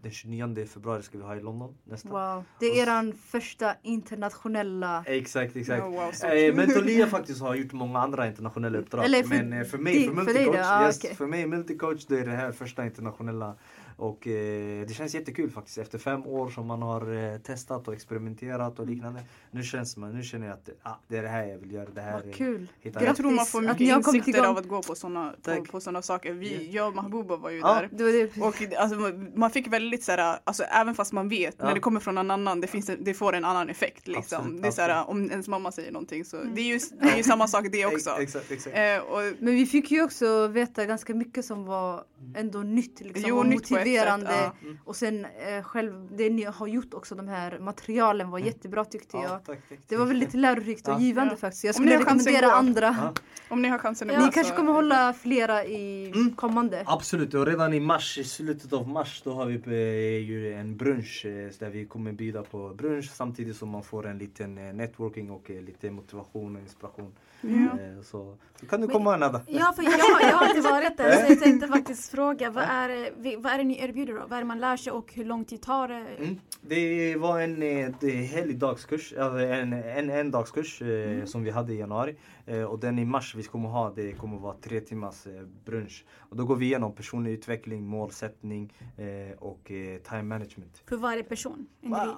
den 29 februari ska vi ha i London nästa. Wow, det är eran första internationella... Exakt, exakt. Oh, wow, så Eh. Mentolia faktiskt har gjort många andra internationella uppdrag. Eller för men eh, för mig, för för dig då? multicoach, Ah, yes, okej. för mig multicoach det är det här första internationella Och eh, det känns jättekul faktiskt. Efter fem år som man har eh, testat och experimenterat och liknande. Nu känns man, nu känner jag att ah, det är det här jag vill göra. Det här Vad kul. hittar Jag jag. tror man får mycket insikter igång. av att gå på sådana på, på såna saker. Vi, Yeah. jag och Mahbouba var ju Ja. där. Det var det. Och alltså, man- fick väldigt såhär, alltså även fast man vet Ja. när det kommer från någon annan, det, finns, en- det får en annan effekt liksom. Absolut, det är såhär, om ens mamma säger någonting så Mm. det, är ju, det är ju samma sak det *laughs* också. Ex- Exakt, exakt. Eh, och, Men vi fick ju också veta ganska mycket som var ändå nytt. Liksom, Jo, och nytt på motiverande. sätt, ja. Mm. Och sen eh, själv, det ni har gjort också, de här materialen var Mm. jättebra tyckte jag. Ja, tack, tack, Det var väldigt lärorikt och Ja. givande Ja. faktiskt. Jag skulle rekommendera andra. Ja. om ni har chansen Ni kanske kommer hålla flera i Mm. kommande. Absolut, och redan i mars, i slutet av mars, då har vi eh, ju en brunch eh, där vi kommer bjuda på brunch samtidigt som man får en liten eh, networking och lite motivation och inspiration. Eh, Så, så kan du komma Nada. Ja, för jag, jag har inte varit där så jag tänkte faktiskt fråga vad är, vad är det ni erbjuder då? Vad är det man lär sig och hur lång tid tar det? Mm. Det var en är helgdagskurs, en, en, en dagskurs eh, Mm. som vi hade i januari. Eh, och den i mars vi kommer ha, det kommer vara tre timmars eh, brunch. Och då går vi igenom personlig utveckling, målsättning eh, och time management. För varje person?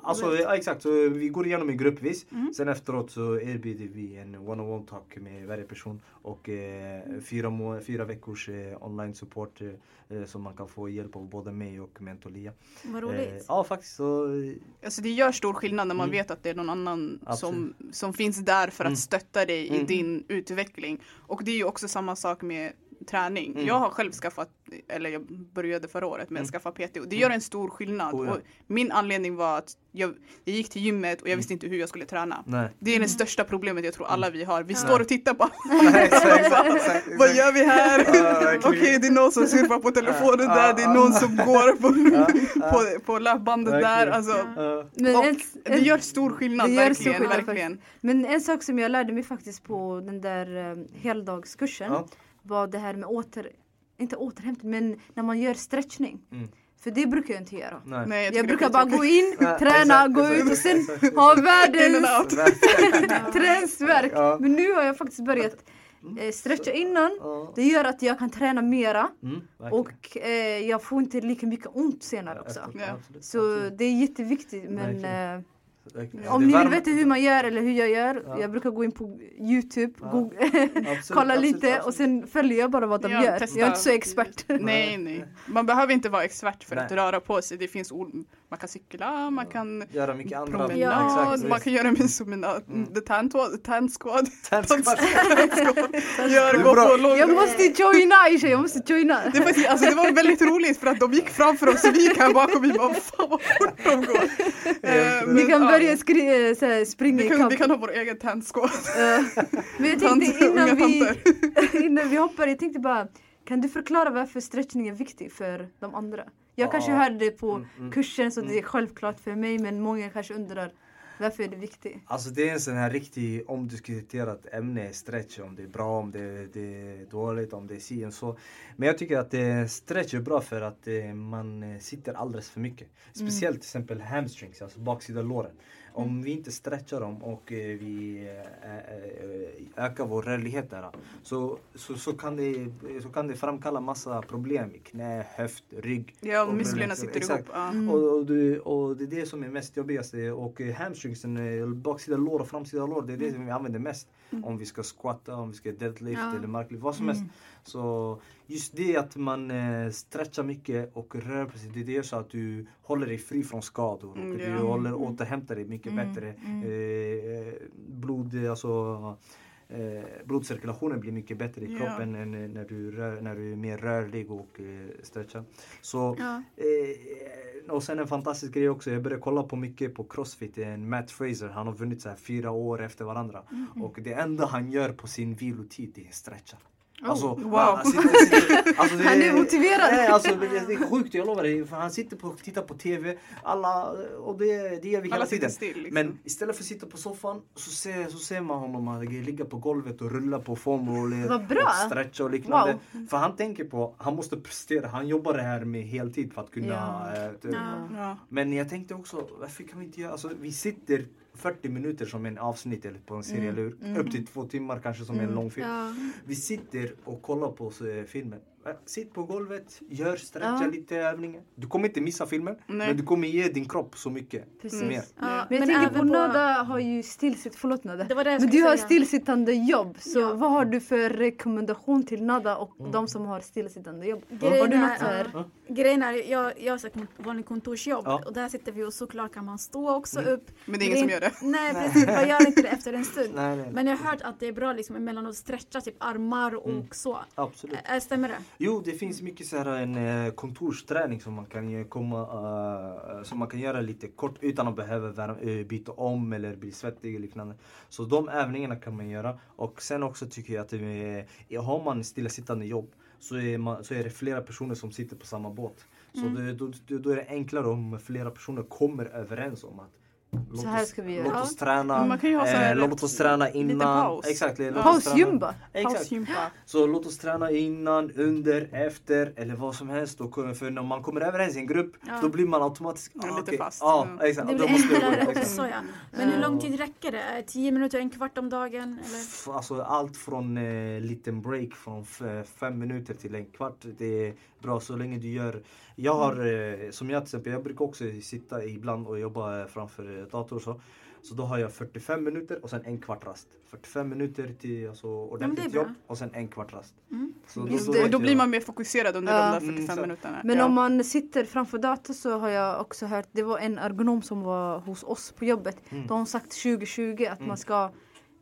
Alltså, ja, exakt, så vi går igenom i gruppvis. Mm. Sen efteråt så erbjuder vi en one-on-one talk med varje person och fyra, fyra veckors online support eh, eh, som man kan få hjälp av både mig och mentor Lia. Vad Eh, roligt. ja faktiskt så Alltså det gör stor skillnad när man Mm. vet att det är någon annan som, Absolut. som finns där för att Mm. stötta dig i Mm. din utveckling. Och det är ju också samma sak med träning. Mm. Jag har själv skaffat, eller jag började förra året med att Mm. skaffa PT och det gör en stor skillnad. Oh, ja. och min anledning var att jag, jag gick till gymmet och jag Mm. visste inte hur jag skulle träna. nej. Det är det största problemet jag tror alla vi har. Vi Ja. står och tittar på *laughs* Nej, exakt, exakt, *laughs* exakt. vad gör vi här? Verkligen. Okej, det är någon som surfar på telefonen Ja, där, det är någon som går på, ja. på, på löpbandet där. Alltså, och en, det gör stor skillnad, det gör verkligen. stor skillnad verkligen. men en sak som jag lärde mig faktiskt på den där um, heldagskursen. Var det här med åter, inte återhämtning, men när man gör stretchning. Mm. För det brukar jag inte göra. Nej. Nej, Jag, är brukar bara gå in, träna, gå ut och sen ha världens *laughs* träningsvärk. Ja. Men nu har jag faktiskt börjat eh, stretcha innan. Ja. Det gör att jag kan träna mera Mm, och eh, jag får inte lika mycket ont senare också. Ja. absolut, Så absolut. det är jätteviktigt men. Om ni vill veta hur man gör eller hur jag gör, Ja. jag brukar gå in på Youtube, Ja. googla, Absolut, *laughs* kolla absolut, lite och absolut. sen följer jag bara vad de Ja, gör. testa. Jag är inte så expert. Nej, nej. Man behöver inte vara expert för att Nej. röra på sig. Det finns man kan cykla, man kan Göra mycket andra. promenad, Ja, exakt, man kan göra misomenad, Mm. the tan, tan squad. *laughs* *laughs* *laughs* Gör, gå på lång Jag måste joina Aisha, jag måste joina. det, var, alltså, det var väldigt roligt för att de gick framför oss och vi gick här bakom vi bara fan vad fort de går. Eh, men, kan ja, börja skri- äh, såhär, springa vi i kan, kamp. vi kan ha vår egen tan squad. Eh, Men jag tänkte innan vi, innan vi hoppar, jag tänkte bara Kan du förklara varför stretchning är viktig för de andra? Jag kanske hörde det på Mm, mm. kursen så det är Mm. självklart för mig men många kanske undrar Varför är det viktigt? Alltså det är en sån här riktigt omdiskuterat ämne, stretch, om det är bra, om det, det är dåligt, om det är si och så. Men jag tycker att eh, stretch är bra för att eh, man eh, sitter alldeles för mycket. Speciellt till exempel hamstrings, alltså baksida låren. Om vi inte stretchar dem och eh, vi eh, eh, ökar vår rörlighet där så, så, så, kan det, så kan det framkalla massa problem i knä, höft, rygg. Ja, och musklerna sitter Exakt. ihop. Ja. Mm. Och, och, det, och det är det som är mest jobbigast. Och eh, hamstringsen, eh, baksida lår och framsida lår, det är det som vi använder mest. Om vi ska squatta, om vi ska deadlift Ja. eller marklyft, vad som helst. Så just det att man eh, stretchar mycket och rör på sig, det det så att du håller dig fri från skador. Mm, och du ja. håller, återhämtar dig mycket Mm, bättre. mm. Eh, blod, alltså Eh, blodcirkulationen blir mycket bättre i Ja. kroppen än eh, när du, rör, när du är mer rörlig och eh, stretchar. Så Ja. Eh, och sen en fantastisk grej också, jag började kolla på mycket på Crossfit, en Matt Fraser, han har vunnit så här fyra år efter varandra. Och det enda han gör på sin vilotid det är stretcha. Alltså, wow. han, sitter, sitter, *laughs* alltså det, Han är motiverad. Nej, alltså, det, det är sjukt, jag lovar dig. För han sitter på, tittar på TV, alla, och det, det gör vi hela tiden. still. Liksom. Men istället för att sitta på soffan så ser, så ser man honom att ligga på golvet och rulla på bra. och stretcha och liknande. Wow. För han tänker på, han måste prestera, han jobbar det här med heltid för att kunna... Ja. Ja. ja. Men jag tänkte också, varför kan vi inte göra, alltså vi sitter 40 minuter som en avsnitt eller på en serie, Mm, eller hur? mm. Upp till två timmar kanske som en Mm. lång film. Ja. Vi sitter och kollar på eh, filmen. Eh, Sitt på golvet, gör, stretcha Ja. lite övningar. Du kommer inte missa filmen, Nej. men du kommer ge din kropp så mycket Precis. mer. Ja, Men jag men tänker på även Nada har ju stillsitt, förlåt Nada. Det var det jag Men du har säga. stillsittande jobb. Så Ja. vad har du för rekommendation till Nada och Mm. de som har stillsittande jobb? Grejen har du är- något ja. Grejen är, jag, jag har vanligt kontorsjobb Ja. och där sitter vi och såklart kan man stå också Mm. upp. Men det är ingen som gör det. Nej precis, man gör inte det efter en stund. Nej, nej, Men jag har hört att det är bra liksom emellanåt att stretcha typ armar och Mm. så. absolut. Stämmer det? Jo, det finns mycket så här en eh, kontorsträning som man kan komma, eh, som man kan göra lite kort utan att behöva värma, eh, byta om eller bli svettig och liknande. Så de övningarna kan man göra. Och sen också tycker jag att eh, har man stillasittande jobb så är, man, så är det flera personer som sitter på samma båt. Så Mm. det, då, då, då är det enklare om flera personer kommer överens om att låt Så här oss- ska vi göra. Låt Ja. oss träna, man kan ju ha så här eh, låt oss träna innan. paus. Exakt, låt oss träna- Pausgympa? Exakt. Pausgympa. Så låt oss träna innan, under, efter eller vad som helst. Och, för när man kommer överens i en grupp Ja. då blir man automatiskt Ja, lite okej. fast. Ja, Ja. exakt. Det Då blir enklare också ja. Men hur lång tid räcker det? Är det Tio minuter, en kvart om dagen? Eller? Alltså allt från eh, liten break från fem minuter till en kvart. Det är bra så länge du gör. Jag har, eh, som jag till exempel, jag brukar också sitta ibland och jobba eh, framför eh, dator och så. Så då har jag 45 minuter och sen en kvart rast. 45 minuter till alltså, ordentligt jobb och sen en kvart rast. Mm. Så Just då. Och då vet blir man mer fokuserad under Ja. de där Mm, 45 så- minuterna. Men ja. om man sitter framför dator så har jag också hört, det var en ergonom som var hos oss på jobbet. Mm. De har sagt 2020 att Mm. man ska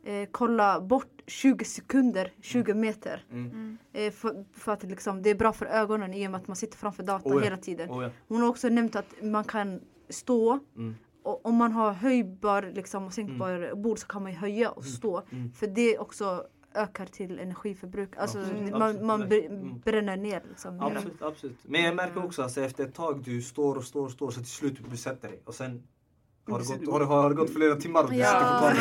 eh, kolla bort 20 sekunder, 20 meter. Mm. Mm. Eh, för, för att det liksom, det är bra för ögonen i och med att man sitter framför datorn Oh ja. hela tiden. Oh, ja. Hon har också nämnt att man kan stå mm. Och om man har höjbar liksom, och sänkbar bord så kan man ju höja och stå. Mm. För det också ökar till energiförbruk. Alltså Absolut, man, absolut. man Mm. bränner ner liksom. Absolut, absolut. Men jag märker också att efter ett tag du står och står och står så till slut du sätter dig och sen har det gått, har det, har det gått flera timmar och Ja.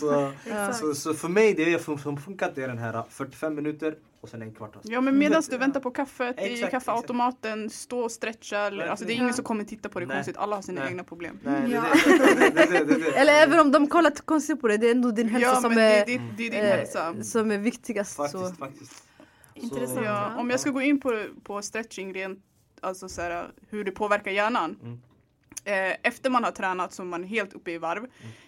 Så, *laughs* Exakt. så, så för mig det som funkat det är den här 45 minuter och sen en kvart. Alltså. Ja men medan du väntar på kaffet i Exakt, kaffeautomaten, stå och stretcha. Eller, alltså det är ingen som kommer titta på det Nej. konstigt. Alla har sina Nej. egna problem. Nej, Ja. Eller även om de kollar konstigt på det, det är ändå din hälsa Ja som, det, är, det, det är din eh, hälsa. som är viktigast. Så. Faktiskt, faktiskt. Intressant. Ja, Ja. om jag ska gå in på, på stretching rent, alltså så här, hur det påverkar hjärnan. Mm. Eh, efter man har tränat så är man helt uppe i varv.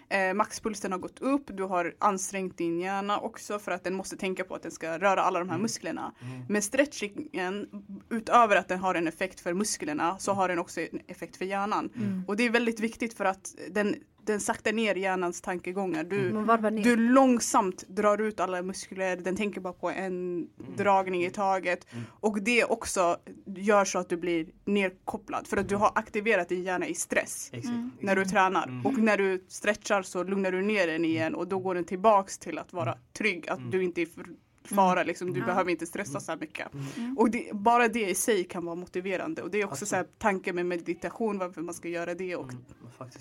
Mm. Eh, maxpulsen har gått upp, du har ansträngt din hjärna också för att den måste tänka på att den ska röra alla de här Mm. musklerna. Mm. Men stretchingen, utöver att den har en effekt för musklerna så har den också en effekt för hjärnan. Mm. Och det är väldigt viktigt för att den, den saktar ner hjärnans tankegångar. Du, ner. du långsamt drar ut alla muskler, den tänker bara på en dragning i taget. Mm. Och det också gör så att du blir nerkopplad för att du har aktiverat din hjärna i stress Exakt. när du tränar. Mm. Och när du stretchar så lugnar du ner den igen och då går den tillbaks till att vara trygg, att Mm. du inte är för fara liksom, du Ja. behöver inte stressa så här mycket. Mm. Och det, bara det i sig kan vara motiverande och det är också så här, tanken med meditation, varför man ska göra det och Mm,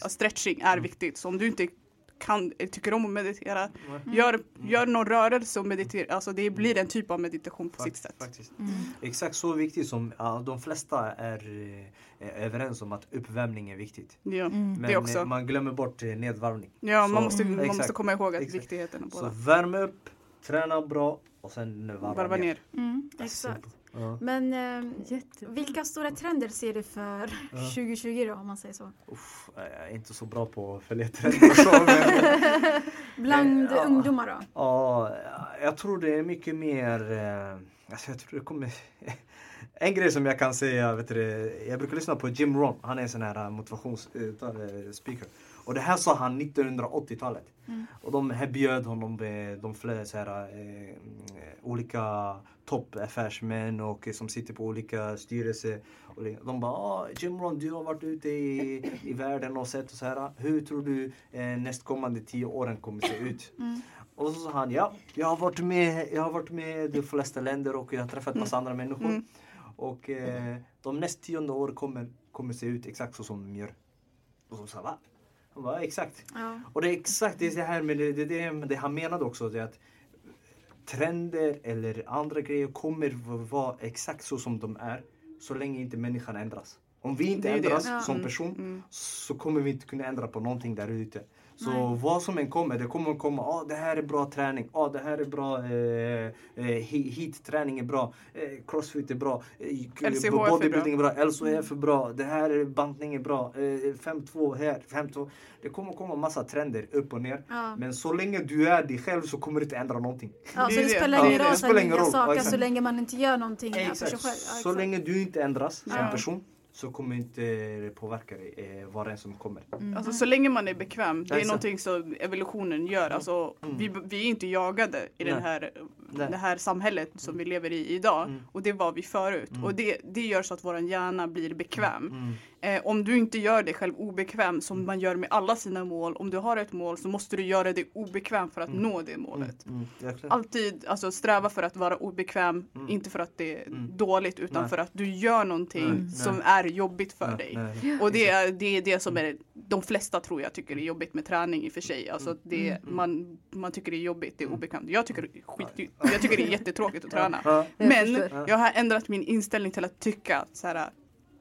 ja, stretching är Mm. viktigt. Så om du inte kan, eh, tycker om att meditera, Mm. gör, gör någon rörelse och meditera. Alltså det blir en typ av meditation på sitt Fakt- sätt. Faktiskt. Mm. Exakt så viktigt som ja, de flesta är, eh, är överens om att uppvärmning är viktigt. Ja, Mm. Men det också. eh, man glömmer bort eh, nedvarvning. Ja, man Så- måste, man måste komma ihåg att Exakt. viktigheten av Så båda. värm upp, träna bra och sen varva, Varva ner. Mm, exakt. Ja. Men eh, vilka stora trender ser du för Ja. *laughs* 2020 då om man säger så? Uff, jag är inte så bra på att följa trender så, men *laughs* Bland Ja. ungdomar då? ja, jag tror det är mycket mer, eh, alltså jag tror det kommer *laughs* En grej som jag kan säga, vet du, jag brukar lyssna på Jim Rohn, han är en sån här motivationsspeaker. Och det här sa han 1980-talet. Mm. Och de här bjöd honom de flera så här, eh, olika toppaffärsmän och eh, som sitter på olika styrelser. Och de bara ah, Jim Rohn du har varit ute i, i världen och sett och så här. Hur tror du eh, nästkommande tio åren kommer se ut? Mm. Och så sa han ja, jag har varit med, jag har varit med de flesta länder och jag har träffat massa andra människor. Mm. Och eh, de näst tionde år kommer, kommer se ut exakt så som de gör. Och så sa va? Han bara exakt. Ja. Och det är exakt det här med det, det, det, det han menade också. Det att trender eller andra grejer kommer vara exakt så som de är så länge inte människan ändras. Om vi inte Det det. ändras Ja. som Mm. person Mm. så kommer vi inte kunna ändra på någonting där ute. Så Nej. vad som än kommer, det kommer att komma, ah, det här är bra träning, ah, det här är bra, eh, eh, he- heat-träning är bra, eh, crossfit är bra, eh, LCHF är bodybuilding är bra, LCHF är bra, det här är bantning är bra, eh, 5-2 här, 5-2. Det kommer att komma massa trender upp och ner. Ja. Men så länge du är dig själv så kommer det inte ändra någonting. Ja, Det så är det det. spelar Ja, ingen det roll spelar så ingen nya roll. Ja, saker exakt. så länge man inte gör någonting för sig Exakt. själv. Ja, Så exakt. länge du inte ändras som Ja. person så kommer inte det påverka dig eh, vad det än som kommer. Alltså så länge man är bekväm, det är Exakt. någonting som evolutionen gör. Alltså, Mm. vi, vi är inte jagade i den Nej. här, Nej. det här samhället som vi lever i idag. Mm. Och det var vi förut. Mm. Och det, det gör så att vår hjärna blir bekväm. Mm. Eh, om du inte gör dig själv obekväm som man gör med alla sina mål. Om du har ett mål så måste du göra dig obekväm för att Mm. nå det målet. Mm. Mm. Alltid alltså, sträva för att vara obekväm, Mm. inte för att det är Mm. dåligt utan Nej. för att du gör någonting som är jobbigt för Nej, dig. nej. Och det är, det är det som är, de flesta tror jag tycker är jobbigt med träning i och för sig. Alltså det, Mm. man, man tycker det är jobbigt, det är Mm. obekvämt. Jag tycker det är skit, jag tycker det är jättetråkigt att träna. Jag Men jag har ändrat min inställning till att tycka att så här,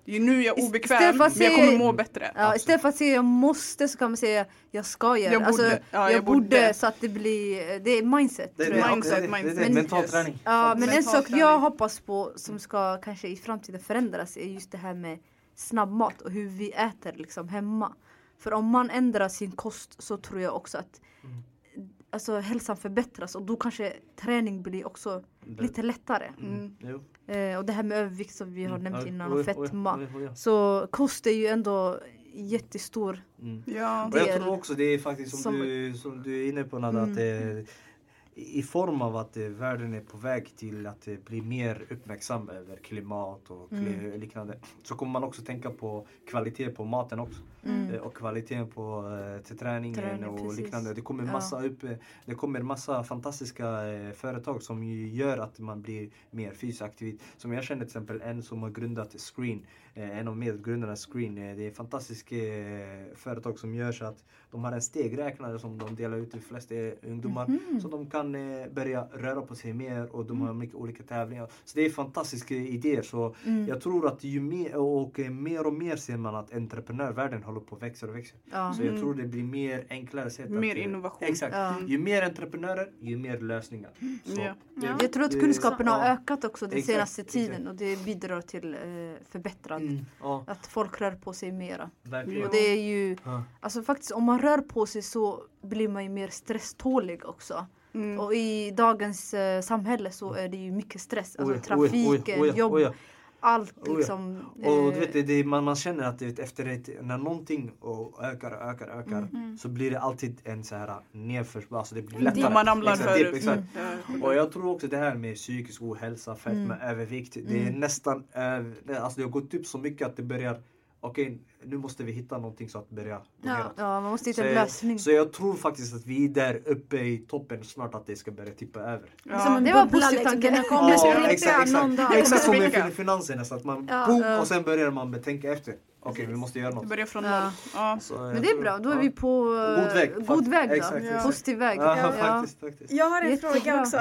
det är nu jag är Ist- obekväm istället för men att jag säga- kommer må bättre. Ja, istället för att säga jag måste så kan man säga jag ska göra. Jag borde. Alltså, Ja, jag, jag borde. borde. så att det blir, det är mindset Det, tror det, jag. Mindset, det, mindset. det, mental Yes. träning. Ja, men en Mental sak träning. jag hoppas på som ska kanske i framtiden förändras är just det här med snabbmat och hur vi äter liksom hemma. För om man ändrar sin kost så tror jag också att Mm. Alltså, hälsan förbättras och då kanske träning blir också lite lättare. Mm. Jo. Eh, och det här med övervikt som vi har Mm. nämnt innan och fetma. Så kost är ju ändå jättestor. Mm. Ja. Och jag del tror också det är faktiskt som, som- du, som du är inne på Nada, Mm. att det, i form av att eh, världen är på väg till att eh, bli mer uppmärksam över klimat och kli- Mm. liknande så kommer man också tänka på kvalitet på maten också. Mm. Eh, Och kvaliteten på eh, till träningen Träning, och precis. liknande. Det kommer Ja. massa upp, eh, det kommer massa fantastiska företag som gör att man blir mer fysiskt aktiv. Som jag känner till exempel en som har grundat Screen, en av medgrundarna Screen. Det är eh, företag som gör så att de har en stegräknare som de delar ut till de flesta ungdomar. Mhm. Så de kan börja röra på sig mer och de har Mm. mycket olika tävlingar. Så det är fantastiska idéer. Så Mm. jag tror att ju mer och mer och mer ser man att entreprenörvärlden håller på att växa och växa. Ja. Så jag Mm. tror det blir mer enklare sätt Mer att, innovation. Exakt. Ja. Ju mer entreprenörer, ju mer lösningar. Så, Ja. det- Ja. Jag tror att kunskapen har ja. ökat också den Exakt, senaste tiden exakt. och det bidrar till eh, förbättrad Mm, ja, Att folk rör på sig mera. verkligen. Och det är ju, Ja. alltså faktiskt om man rör på sig så blir man ju mer stresstålig också. Mm. Och i dagens eh, samhälle så är det ju mycket stress. Alltså trafiken, jobb, allt Oj, ja. liksom. Och du eh, vet, det, det, man, man känner att det, efter ett, när någonting och ökar, ökar, ökar Mm. så blir det alltid en så här nedförs... Alltså det blir lättare. Man ramlar Exakt, för- dip, exakt. Ja. Och jag tror också det här med psykisk ohälsa, fetma, Mm. övervikt. Det är Mm. nästan, det- alltså det har gått upp så mycket att det börjar, okej nu måste vi hitta någonting så att börja gå Ja. Ja, man måste hitta Så en jag, lösning. så jag tror faktiskt att vi är där uppe i toppen snart att det ska börja tippa över. Ja. Som en det var bubbla positiv liksom. tanke. Den kommer Ja, exakt, exakt. någon dag. Exakt som med finanserna så att man Ja. boom, Ja. och sen börjar man betänka efter. Okej vi måste göra något. börjar från Ja. noll. Ja. Så jag Men det är bra, då är ja. vi på eh, God väg, god väg då. exakt, exakt. Positiv väg. Ja, Ja. faktiskt, faktiskt. Jag har en Jättebra. fråga också.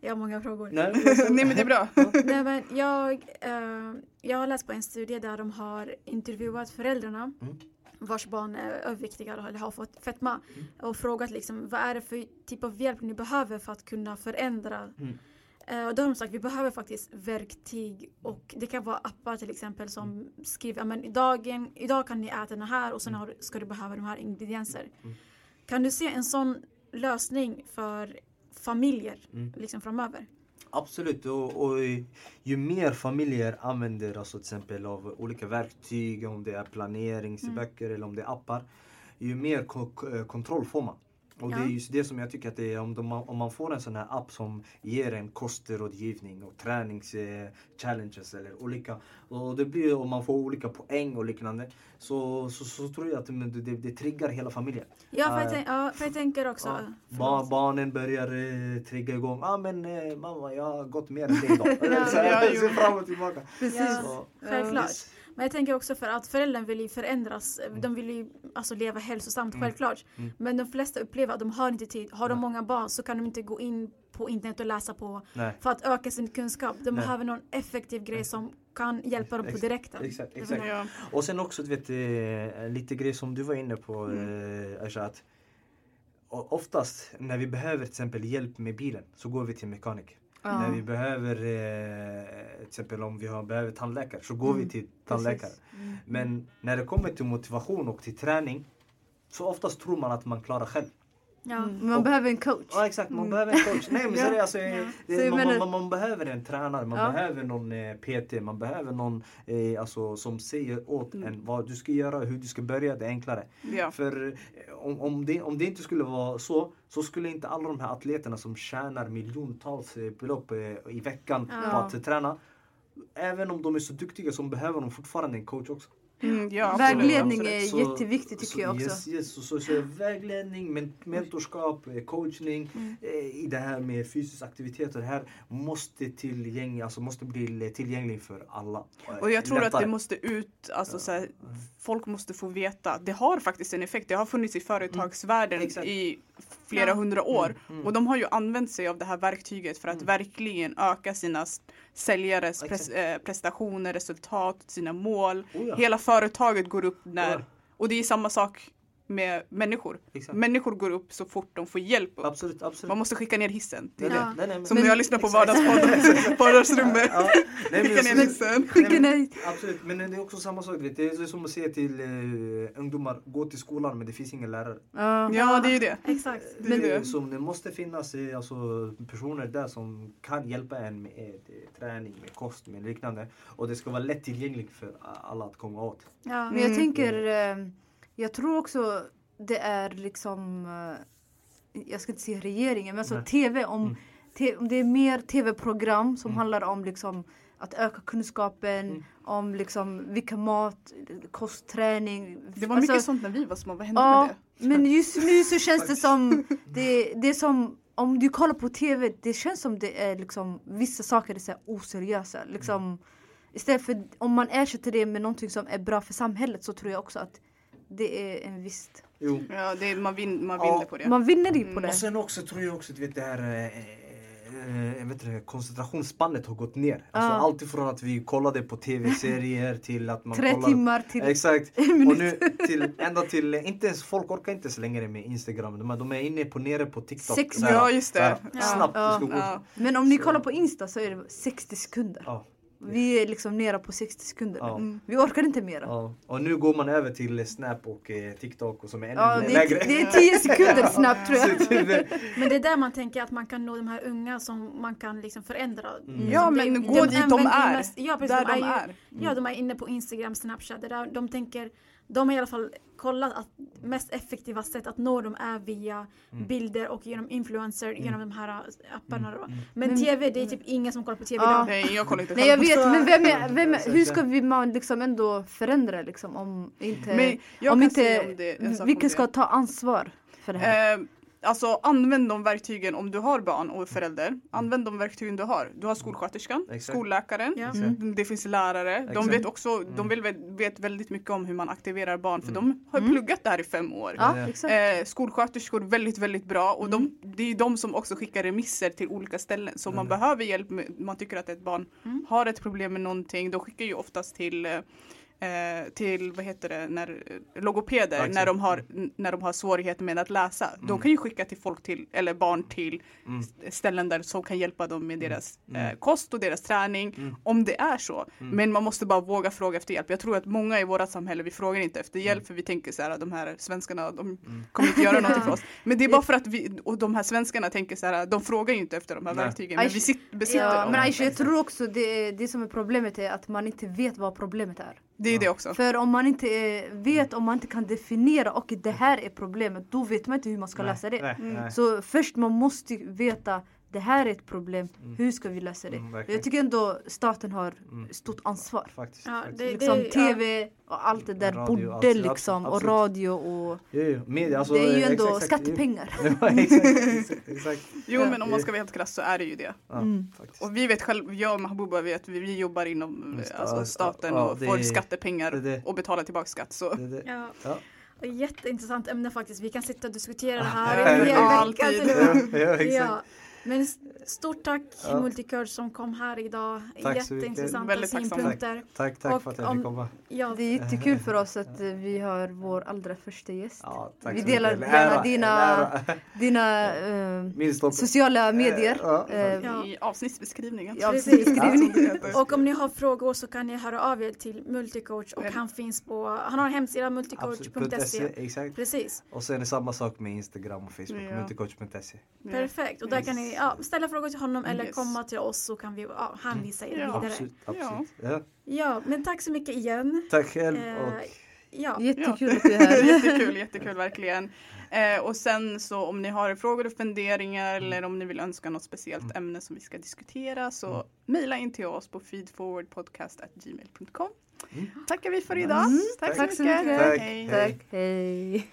Mm. jag har många frågor. Nej, *laughs* Nej men det är bra. *laughs* Nej, men jag, eh, jag har läst på en studie där de har intervjuat föräldrarna Mm. vars barn är överviktiga eller har fått fetma Mm. och frågat liksom, vad är det för typ av hjälp ni behöver för att kunna förändra. Mm. Eh, och då har de sagt vi behöver faktiskt verktyg och det kan vara appar till exempel som Mm. skriver men idag, idag kan ni äta den här och sen har, ska du behöva de här ingredienser. Mm. Kan du se en sån lösning för familjer Mm. liksom framöver? Absolut, och, och ju mer familjer använder alltså till exempel av olika verktyg, om det är planeringsböcker eller om det är appar, ju mer ko- kontroll får man. Och det är Ja. just det som jag tycker att det är om, de, om man får en sån här app som ger en kostrådgivning och träningschallenges eller olika. Och det blir om man får olika poäng och liknande. Så, så, så tror jag att det, det, det triggar hela familjen. Ja, för jag, Eh, tänk, ja, för jag tänker också... Ja. förlåt. Ba barnen börjar eh, trigga igång. Ja ah, men eh, mamma jag har gått mer än dig idag. *laughs* Ja. så Ja, så fram och tillbaka. Precis. Ja. Så, Självklart. Men jag tänker också för att föräldern vill ju förändras. De vill ju alltså leva hälsosamt, Mm. självklart. Mm. Men de flesta upplever att de har inte tid. Har de Nej. många barn så kan de inte gå in på internet och läsa på Nej. för att öka sin kunskap. De Nej. behöver någon effektiv grej som kan hjälpa dem på direkten. Exakt, exakt. Ja. Och sen också du vet, eh, lite grejer som du var inne på Mm. eh, Aisha, att oftast när vi behöver till exempel hjälp med bilen så går vi till mekaniker. Ja. När vi behöver, eh, till exempel om vi har, behöver tandläkare så går Mm, vi till tandläkare. Mm. Men när det kommer till motivation och till träning så oftast tror man att man klarar själv. Ja. Mm. Man Och- behöver en coach. Ja exakt, man behöver en coach. Nej men seriöst, alltså, *laughs* Ja. det- Så man, man, man behöver en tränare, man Ja. behöver någon eh, PT, man behöver någon eh, alltså, som säger åt Mm. en vad du ska göra, hur du ska börja, det är enklare. Ja. För eh, om, om, det, om det inte skulle vara så, så skulle inte alla de här atleterna som tjänar miljontals eh, belopp eh, i veckan på att träna, även om de är så duktiga så behöver de fortfarande en coach också. Mm, ja, absolut, Vägledning absolut. är Så- jätteviktigt tycker så, jag också. Yes, yes, så, så, så vägledning, men, mentorskap, eh, coachning Mm. eh, i det här med fysisk aktivitet och det här måste, tillgänglig, alltså måste bli tillgänglig för alla. Och jag tror att Lättare. det måste ut, alltså så här, folk måste få veta. Det har faktiskt en effekt. Det har funnits i företagsvärlden Mm. I flera Ja. hundra år. Mm, mm. Och de har ju använt sig av det här verktyget för att Mm. verkligen öka sina säljares pres, eh, prestationer, resultat, sina mål. Oh ja. Hela företaget går upp när, och det är samma sak med människor. Exakt. Människor går upp så fort de får hjälp. upp. Absolut, absolut. Man måste skicka ner hissen. Nej, Ja. nej, nej, nej, men- Som Men- när jag lyssnar på *laughs* vardagsrummet. Ja, nej, men Skicka ner hissen. Skicka Nej, men- ner Absolut, men det är också samma sak. Vet, det är som att säga till eh, ungdomar, gå till skolan men det finns ingen lärare. Ja. Ja, det är ju det. Exakt. Det är det, som det måste finnas eh, alltså, personer där som kan hjälpa en med eh, träning, med kost, med liknande. Och det ska vara lätt tillgängligt för alla att komma åt. Ja. Men jag Mm. tänker, eh, jag tror också det är liksom, eh, jag ska inte säga regeringen, men alltså Nej. TV, om, Mm. te, om det är mer TV-program som Mm. handlar om liksom att öka kunskapen, Mm. om liksom vilka mat, kostträning. Det var Alltså, mycket sånt när vi var små. Vad hände Ja, med det? men just nu så *laughs* känns det som, det, *laughs* det är som om du kollar på TV, det känns som det är liksom vissa saker är så oseriösa. Liksom, Istället för om man ersätter det med någonting som är bra för samhället så tror jag också att det är en viss... Jo. Ja, det är, man, vin, man Ja. vinner på det. Man vinner ju på Mm. det. Och sen också tror jag också att vet, det här eh, eh, jag vet inte, koncentrationsspannet har gått ner. Alltså, Ja. Allt ifrån att vi kollade på tv-serier *laughs* till att man Tre kollar timmar till Exakt. en Och nu till, ända till, inte ens, folk orkar inte ens längre med Instagram. De är, de är inne på nere på TikTok. Sex- här, Ja, just det. här, Ja. Snabbt, Ja. du. Ja. Men om ni Så- kollar på Insta så är det 60 sekunder. Vi är liksom nere på 60 sekunder. Ja. nu. Vi orkar inte mera. Ja. Och nu går man över till Snap och eh, TikTok och som är ännu Ja, det, är, lägre. det är 10 *laughs* sekunder snabbt tror jag. Men det är där man tänker att man kan nå de här unga som man kan liksom förändra. Mm. Ja, men det- gå dit de är. mest- ja, precis, Där de ju, är. Ja, de är inne på Instagram, Snapchat. Där, de tänker, de har i alla fall kollat att mest effektiva sätt att nå dem är via Mm. bilder och genom influencer, genom de här äh, apparna. Då. Mm. Men Men- TV, det är typ ingen som kollar på TV idag. Nej, jag kollar inte Nej jag vet men vem är, vem är, hur ska vi man liksom ändå förändra liksom om inte, om kan inte om det, vilka ska ta ansvar för det här? Eh, alltså använd de verktygen om du har barn och förälder. Använd de verktygen du har. Du har skolsköterskan, Exakt. skolläkaren, Ja. Mm, det finns lärare. De vet också, Mm. de vill, vet väldigt mycket om hur man aktiverar barn för Mm. de har Mm. pluggat det här i fem år. ja eh. Eh, skolsköterskor väldigt, väldigt bra och Mm. de, det är de som också skickar remisser till olika ställen. Så om man Mm. behöver hjälp, med, man tycker att ett barn Mm. har ett problem med någonting, de skickar ju oftast till eh, till vad heter det, när, eh, logopeder Ja, när, de har, n- när de har svårigheter med att läsa. De Mm. kan ju skicka till folk till, eller barn till Mm. st- ställen där som kan hjälpa dem med deras Mm. eh, kost och deras träning. Mm. Om det är så. Mm. Men man måste bara våga fråga efter hjälp. Jag tror att många i vårt samhälle, vi frågar inte efter hjälp för vi tänker så här, de här svenskarna, de Mm. kommer inte göra någonting för oss. *laughs* Men det är bara för att vi, och de här svenskarna tänker så här, de frågar ju inte efter de här Nej. verktygen. Men vi sit, besitter Ja, dem. men Aisha, jag tror också det, det som är problemet är att man inte vet vad problemet är. Det är det också. För om man inte eh, vet, om man inte kan definiera och det här är problemet, då vet man inte hur man ska Nej, lösa det. nej, Mm. nej. Så först man måste ju veta det här är ett problem, Mm. hur ska vi lösa det? Mm, jag tycker ändå staten har Mm. stort ansvar. Faktiskt. Ja, faktiskt. det- Liksom ja. TV och allt det där Radio, borde absolut, liksom och absolut. radio och Jo, jo. Media, alltså, det är ju ändå exakt, skattepengar. *laughs* Ja, exakt, exakt, exakt. Jo Ja. men om man ska vara helt krass så är det ju det. Ja, Mm. Och vi vet själv, jag och Mahbouba vet, vi, vi jobbar inom Mm, eh, alltså, staten ja, och det får skattepengar det det. och betalar tillbaka skatt. Så Det, det. Ja. Ja. Och Jätteintressant ämne faktiskt. Vi kan sitta och diskutera det här en hel vecka och. Ja. Men s- Stort tack Ja. Multicoach som kom här idag. Tack. Jätteintressanta Väldigt synpunkter. Tack, tack Och för att jag om- fick komma. Ja, Det är jättekul för oss att eh, vi har vår allra första gäst. Ja, tack Vi delar gärna dina-. Dina eh, stolthet. sociala medier. Ja. Eh, Ja. I avsnittsbeskrivningen. Det heter. och om ni har frågor så kan ni höra av er till Multicoach och Ja. han finns på, han har en hemsida multicoach.se. Exakt. Precis, Och sen är det samma sak med Instagram och Facebook, Ja. multicoach.se. Ja. perfekt. Och där kan ni ja, ställa frågor till honom eller Yes. komma till oss så kan vi ja, hänvisa er Ja. vidare. Absolut, absolut. Ja. Ja, men tack så mycket igen. Tack själv Eh, och Ja, Jättekul att du är här. *laughs* jättekul, jättekul verkligen. Eh, och sen så om ni har frågor och funderingar eller om ni vill önska något speciellt ämne som vi ska diskutera så mejla in till oss på feedforwardpodcast.gmail.com. Mm. Tackar vi för idag. Mm, Tack, tack så mycket. Tack. Hej. Tack, hej.